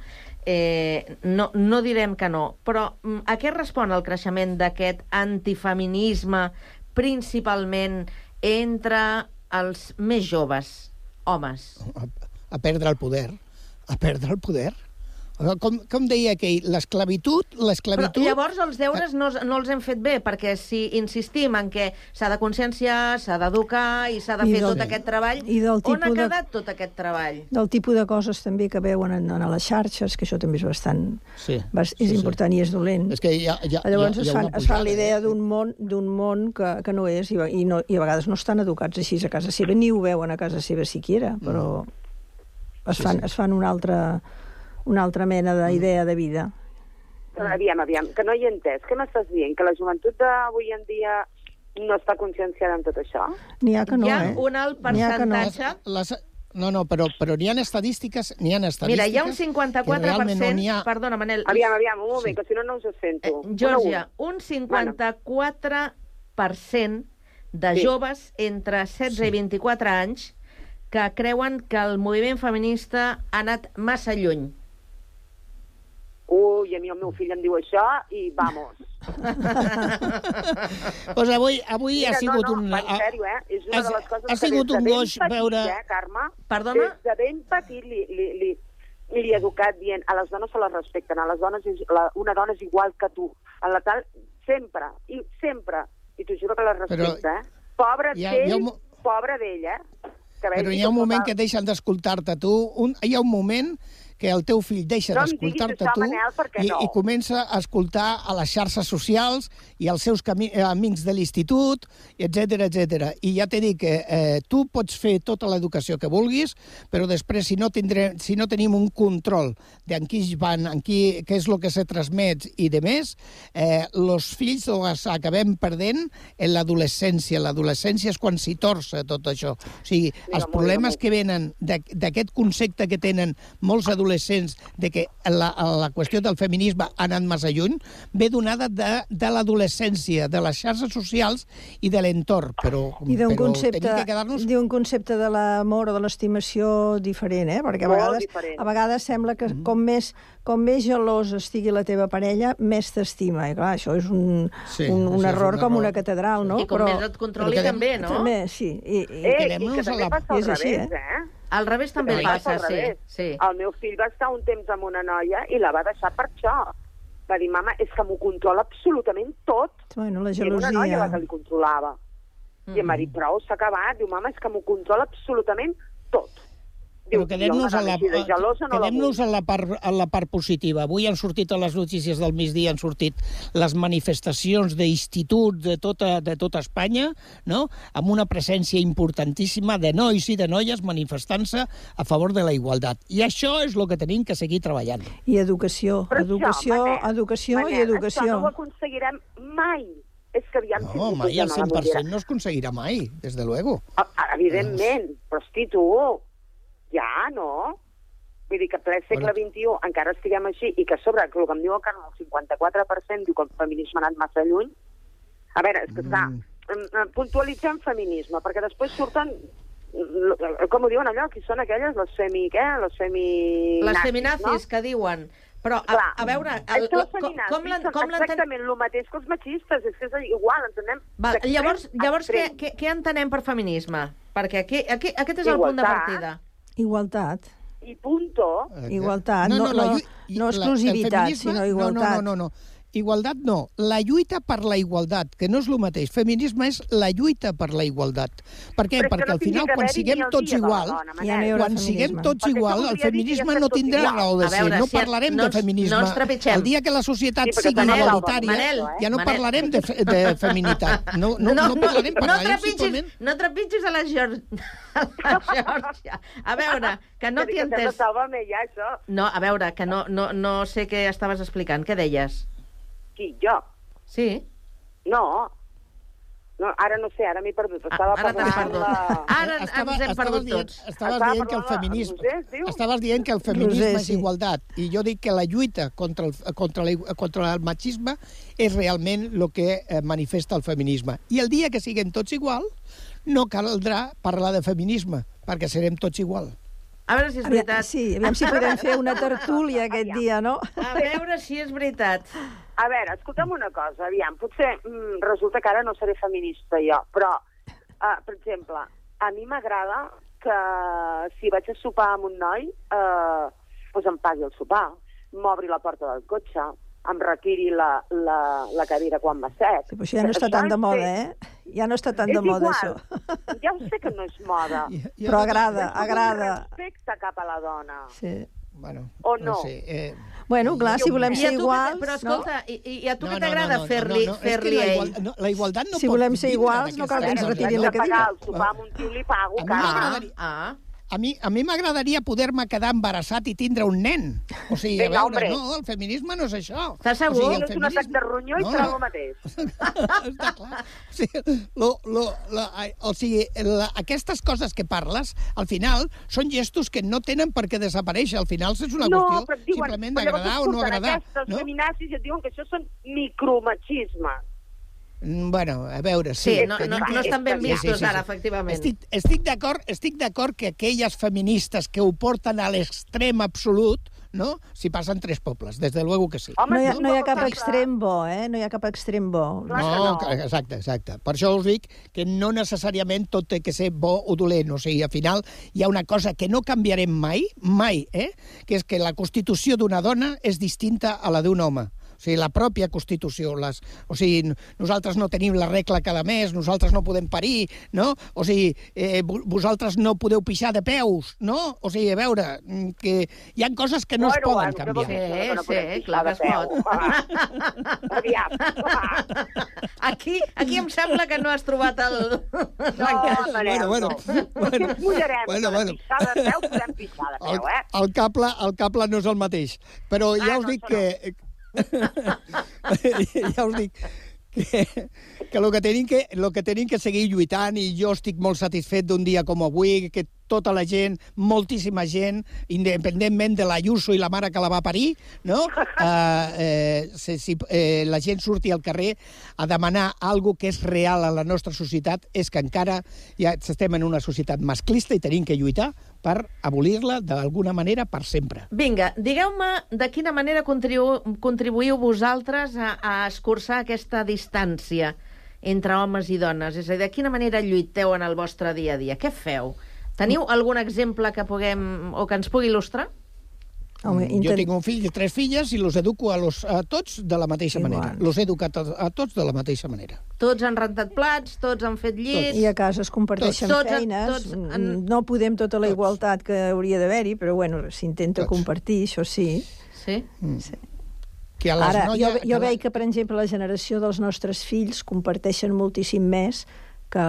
eh, no, no direm que no, però mm, a què respon el creixement d'aquest antifeminisme principalment entre els més joves, homes? A perdre el poder. A perdre el poder. Com, com deia aquell, l'esclavitud... Però l'esclavitud... llavors els deures no, no els hem fet bé, perquè si insistim en que s'ha de conscienciar, s'ha d'educar i s'ha de I fer del- tot aquest treball, i del on ha tipus de- quedat tot aquest treball? del tipus de coses també que veuen en, en les xarxes, que això també és bastant... Sí, sí, és sí. important i és dolent. És que hi ha, hi ha, Llavors hi ha, es hi ha fan, una es fan pujada, l'idea eh? d'un món, d'un món que, que no és i, i, no, i a vegades no estan educats així a casa seva, ni ho veuen a casa seva siquiera, però es fan, sí. es fan una altra, una altra mena d'idea de vida. Però aviam, aviam, que no hi he entès. Què m'estàs dient? Que la joventut d'avui en dia no està conscienciada en tot això? N'hi ha que no, Hi ha eh? un alt N'hi ha que no. percentatge... Les, no, no, però, però n'hi ha estadístiques, n'hi ha estadístiques... Mira, hi ha un que realment 54%... no ha... Perdona, Manel. Aviam, aviam, un moment, que si no no us ho sento. Eh, Georgia, un 54% de Sí. joves entre 16 i 24 anys que creuen que el moviment feminista ha anat massa lluny. Ui, a mi el meu fill em diu això i vamos. Pues avui, avui Mira, ha sigut no, no, un... va, en sèrio, eh? És una ha- de les coses ha que sigut des de un ben goig petit, veure- Eh, Carme? Perdona? Des de ben petit li, li, li, li he educat dient a les dones se les respecten, a les dones és, la, una dona és igual que tu. A la tal, sempre, i sempre. I t'ho juro que les respecta, eh? Pobre ha- d'ell, un pobre d'ell, eh? Que Però hi ha un moment que deixen d'escoltar-te tu. Un, hi ha un moment que el teu fill deixa No d'escoltar-te tu Manel, i, no. i comença a escoltar a les xarxes socials i als seus eh, amics de l'institut, etc etc. I ja t'he dit que eh, tu pots fer tota l'educació que vulguis, però després, si no, tindrem, si no tenim un control de en qui van, en qui, què és el que se transmet i de més, eh, els fills els acabem perdent en l'adolescència. L'adolescència és quan s'hi torça tot això. O sigui, els problemes que venen d'aquest concepte que tenen molts adolescents de que la, la qüestió del feminisme ha anat massa lluny, ve donada de, de l'adolescència, de les xarxes socials i de l'entorn. Però, I d'un però concepte, tenim que quedar-nos... d'un concepte de l'amor o de l'estimació diferent, eh? Perquè a Molt vegades, diferent. a vegades sembla que Mm-hmm. com més, com més gelós estigui la teva parella, més t'estima. I clar, això és un, Sí, un, un és error un com error. una catedral, no? I com més et controli però que- també, no? També, sí. I, i, Eh, i que a també la- passa al així, revés, eh? Al revés també També passa, al sí. revés. sí. El meu fill va estar un temps amb una noia i la va deixar per això. va dir, mama, és que m'ho controla absolutament tot. Bueno, la I era una gelosia. noia la que li controlava. I em va dir, prou, s'ha acabat. Diu, mama, és que m'ho controla absolutament tot. Però quedem-nos en la, gelosa no en, la part, en la part positiva. Avui han sortit a les notícies del migdia, han sortit les manifestacions d'instituts de tota, de tota Espanya, no? amb una presència importantíssima de nois i de noies manifestant-se a favor de la igualtat. I això és el que tenim que seguir treballant. I educació, Però educació, això, Manel, educació i Manel, educació. Això no ho aconseguirem mai. És que aviam... si No, ens mai la 100% no es aconseguirà mai, des de luego. Ah, Evidentment, però hosti, tu, ja, no? Vull dir que ple segle XXI encara estiguem així i que a sobre, que el que em diu el Carme, el 54% diu que el feminisme ha anat massa lluny. A veure, és que clar, mm. puntualitzem feminisme, perquè després surten com ho diuen allò, qui són aquelles? Les femi... què? Les femi... Les nazis, feminazis no? que diuen. Però, a, Clar, a veure... que les com, com, són exactament el mateix que els machistes, és que és igual, entenem... Val, llavors, llavors què, què, què entenem per feminisme? Perquè aquí, aquí, aquest és el punt de Igualtat. partida. Igualtat. I punto. Igualtat, no, no, la no, no el exclusivitat, sinó igualtat. No, no, no, no, no. Igualtat no. La lluita per la igualtat, que no és el mateix. Feminisme és la lluita per la igualtat. Per què? Però Perquè no al final, quan siguem tots igual, dona. Ja no quan siguem tots Perquè igual, el feminisme no tindrà igual. raó de ser. veure, No si parlarem no de feminisme. no. El dia que la societat Sí, sigui Manel, igualitària, Manel, ja no Manel. parlarem de, fe- de feminitat. No, no, no, parlarem, no, parlarem trepitgis, simplement... no trepitgis a la, Geor... a la Geòrgia. A veure, que no t'hi entès. No, a veure, que no, no, no sé què estaves explicant. Què deies? Qui, jo? Sí? No. No, ara no sé, ara m'he perdut. Estava ara t'has parlant perdut. La... Ara Estava- ens hem estaves perdut dient- tots. Estaves Estava dient que el feminisme... Roser? Estaves dient que el feminisme Roser, és sí. igualtat. I jo dic que la lluita contra el, contra, la, contra el machisme és realment el que eh, manifesta el feminisme. I el dia que siguem tots igual, no caldrà parlar de feminisme, perquè serem tots igual. A veure si és Aviam, veritat. sí, aviam si podem fer una tertúlia aquest dia, no? A veure si és veritat. A veure, escolta'm una cosa, aviam, potser mm, resulta que ara no seré feminista jo, però, uh, per exemple, a mi m'agrada que si vaig a sopar amb un noi, eh, doncs em pagui el sopar, m'obri la porta del cotxe, em retiri la, la, la cadira quan m'ha set. Sí, però això ja no està tan de moda, eh? Ja no està tan de és moda, igual. això. Ja ho sé que no és moda. Però agrada, És com un agrada. respecte cap a la dona. Sí. Bueno, O no? sé, eh, Bueno, clar, si volem ser què iguals... Però escolta, i, i a tu què no, t'agrada no, no, fer-li no, no, és fer que la, a ell? igual, no, la igualtat no Si pot volem ser iguals, no cal que ens retirin la cadira. pagar el sopar amb un tio li pago, A mi cara. m'agradaria- Ah, A mi, a mi m'agradaria poder-me quedar embarassat i tindre un nen. O sigui, a Vinga, veure, hombre. no, el feminisme no és això. Estàs O segur? sigui, No és un atac de ronyó i No, serà no. el mateix. Està clar. O sigui, lo, lo, la, o sigui la, aquestes coses que parles, al final, són gestos que no tenen per què desaparèixer. Al final és una no, qüestió diuen, simplement d'agradar o no agradar. Aquestes No? feminazis i et diuen que això són micromachismes. Mm, Bueno, a veure, sí. Sí, no, no, no estan ben vistos ara, efectivament. Estic, estic d'acord estic d'acord que aquelles feministes que ho porten a l'extrem absolut, no? S'hi passen tres pobles, des de luego que sí. No hi, ha, no hi ha cap extrem bo, eh? No hi ha cap extrem bo. No, exacte, exacte. Per això us dic que no necessàriament tot té que ser bo o dolent. O sigui, al final hi ha una cosa que no canviarem mai, mai, eh? que és que la constitució d'una dona és distinta a la d'un home. O sigui, la pròpia Constitució. Les, o sigui, nosaltres no tenim la regla cada mes, nosaltres no podem parir, no? O sigui, eh, vo- vosaltres no podeu pixar de peus, no? O sigui, a veure, mm, que hi han coses que no es Bueno, poden bueno, canviar. que no Sí, sí, clar que es pot. Aviam, Aquí, aquí em sembla que no has trobat el... No, Bueno, bueno, no. Potser ens mullarem, Bueno, bueno. pixar de peu podem pixar de el, peu, eh? el, cable, el cable no és el mateix. Però ja Ah, us no, dic que... ja us dic que, que el que tenim que, lo que tenim que seguir lluitant i jo estic molt satisfet d'un dia com avui, que tota la gent, moltíssima gent, independentment de la Ayuso i la mare que la va parir, no? Uh, eh, si, si eh, la gent surti al carrer a demanar algo que és real a la nostra societat, és que encara ja estem en una societat masclista i tenim que lluitar per abolir-la d'alguna manera per sempre. Vinga, digueu-me de quina manera contribu contribuïu vosaltres a, a escurçar aquesta distància entre homes i dones? És a dir, de quina manera lluiteu en el vostre dia a dia? Què feu? Teniu algun exemple que puguem o que ens pugui il·lustrar? Home, Jo intent- tinc un fill i tres filles i los educo a, los, a tots de la mateixa Igual. manera. Los he educat a, a tots de la mateixa manera. Tots han rentat plats, tots han fet llits... I a casa es comparteixen Tots, tots, feines. tots han- No podem tota la igualtat que hauria d'haver-hi, però bueno, s'intenta compartir, això sí. Sí? Mm. sí. Que a les Ara, noies- jo, que jo la- veig que, per exemple, la generació dels nostres fills comparteixen moltíssim més que,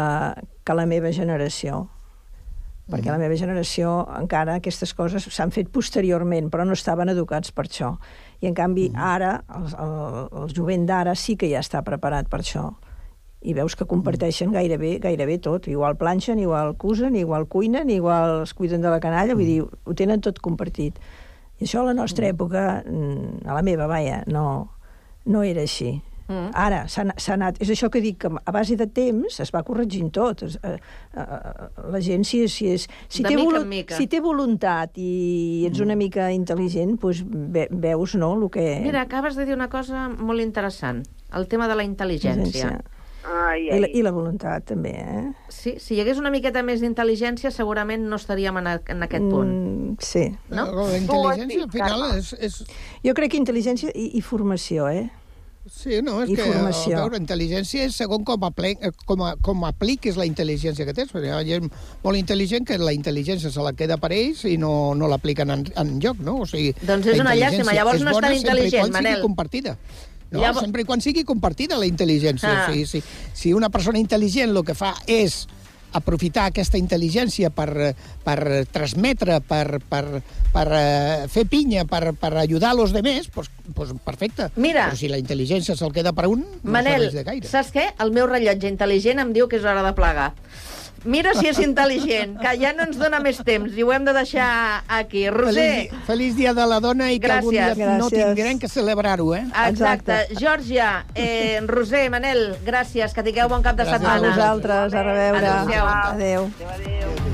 que la meva generació. Perquè la meva generació encara aquestes coses s'han fet posteriorment, però no estaven educats per això. I, en canvi, ara, el, el, el jovent d'ara sí que ja està preparat per això. I veus que comparteixen gairebé gairebé tot. Igual planxen, igual cusen, igual cuinen, igual es cuiden de la canalla, vull dir, ho tenen tot compartit. I això a la nostra època, mm, a la meva, vaja, no, no era així. Mm. Ara s'ha anat... És això que dic, que a base de temps es va corregint tot. Es, eh, eh, la gent, si, si, és, si, De té mica volu- mica. si té voluntat i ets una mica intel·ligent, doncs ve, veus no, el que... Mira, acabes de dir una cosa molt interessant, el tema de la intel·ligència. Ai, I la, I la voluntat, també, eh? Sí, si hi hagués una miqueta més d'intel·ligència, segurament no estaríem en, a, en aquest punt. Mm, sí. No? La intel·ligència, al final, és, és... Jo crec que intel·ligència i, i formació, eh? Sí, no, és que, veure, intel·ligència és segon com, apli com, a, com apliques la intel·ligència que tens, perquè hi ha gent molt intel·ligent que la intel·ligència se la queda per ells i no, no l'apliquen en, en lloc, no? O sigui, Doncs és una llàstima, llavors no és tan intel·ligent, Manel. compartida. No, Llavors- sempre i quan sigui compartida la intel·ligència. Ah. O sigui, si, si una persona intel·ligent el que fa és aprofitar aquesta intel·ligència per, per transmetre, per, per, per eh, fer pinya, per, per ajudar a los demés, doncs, doncs perfecte. Mira. Però si la intel·ligència se'l queda per un, no Manel, serveix de gaire. saps què? El meu rellotge intel·ligent em diu que és hora de plegar. Mira si és intel·ligent, que ja no ens dona més temps i ho hem de deixar aquí. Roser, Feliç, feliç dia de la dona i que algun dia Gràcies. no Gràcies. tindrem que celebrar-ho, eh? Exacte. Georgia, eh, Roser, Manel, gràcies, que tingueu bon cap de Gràcies A setmana. vosaltres, a reveure. Adéu-siau. Adéu. A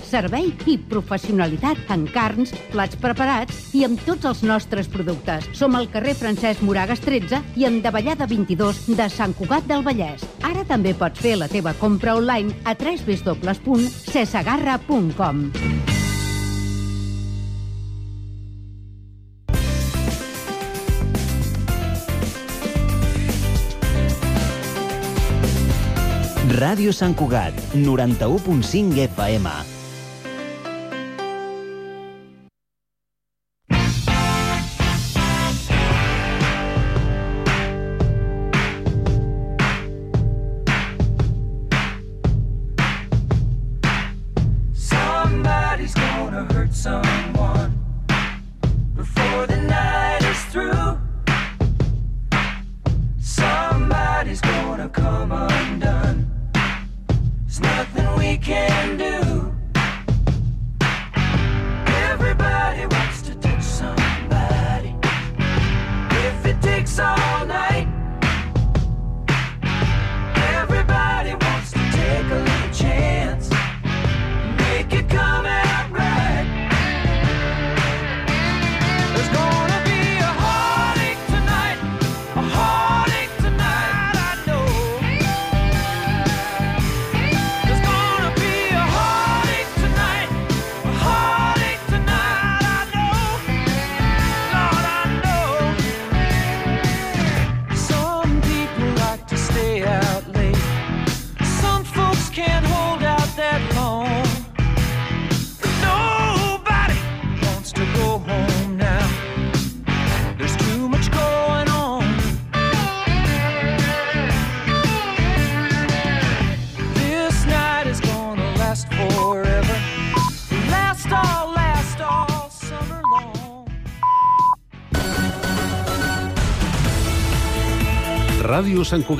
servei i professionalitat en carns, plats preparats i amb tots els nostres productes. Som al carrer Francesc Moragas 13 i en Davallada 22 de Sant Cugat del Vallès. Ara també pots fer la teva compra online a www.cesagarra.com. Ràdio Sant Cugat, 91.5 FM. Ràdio Sant Cugat.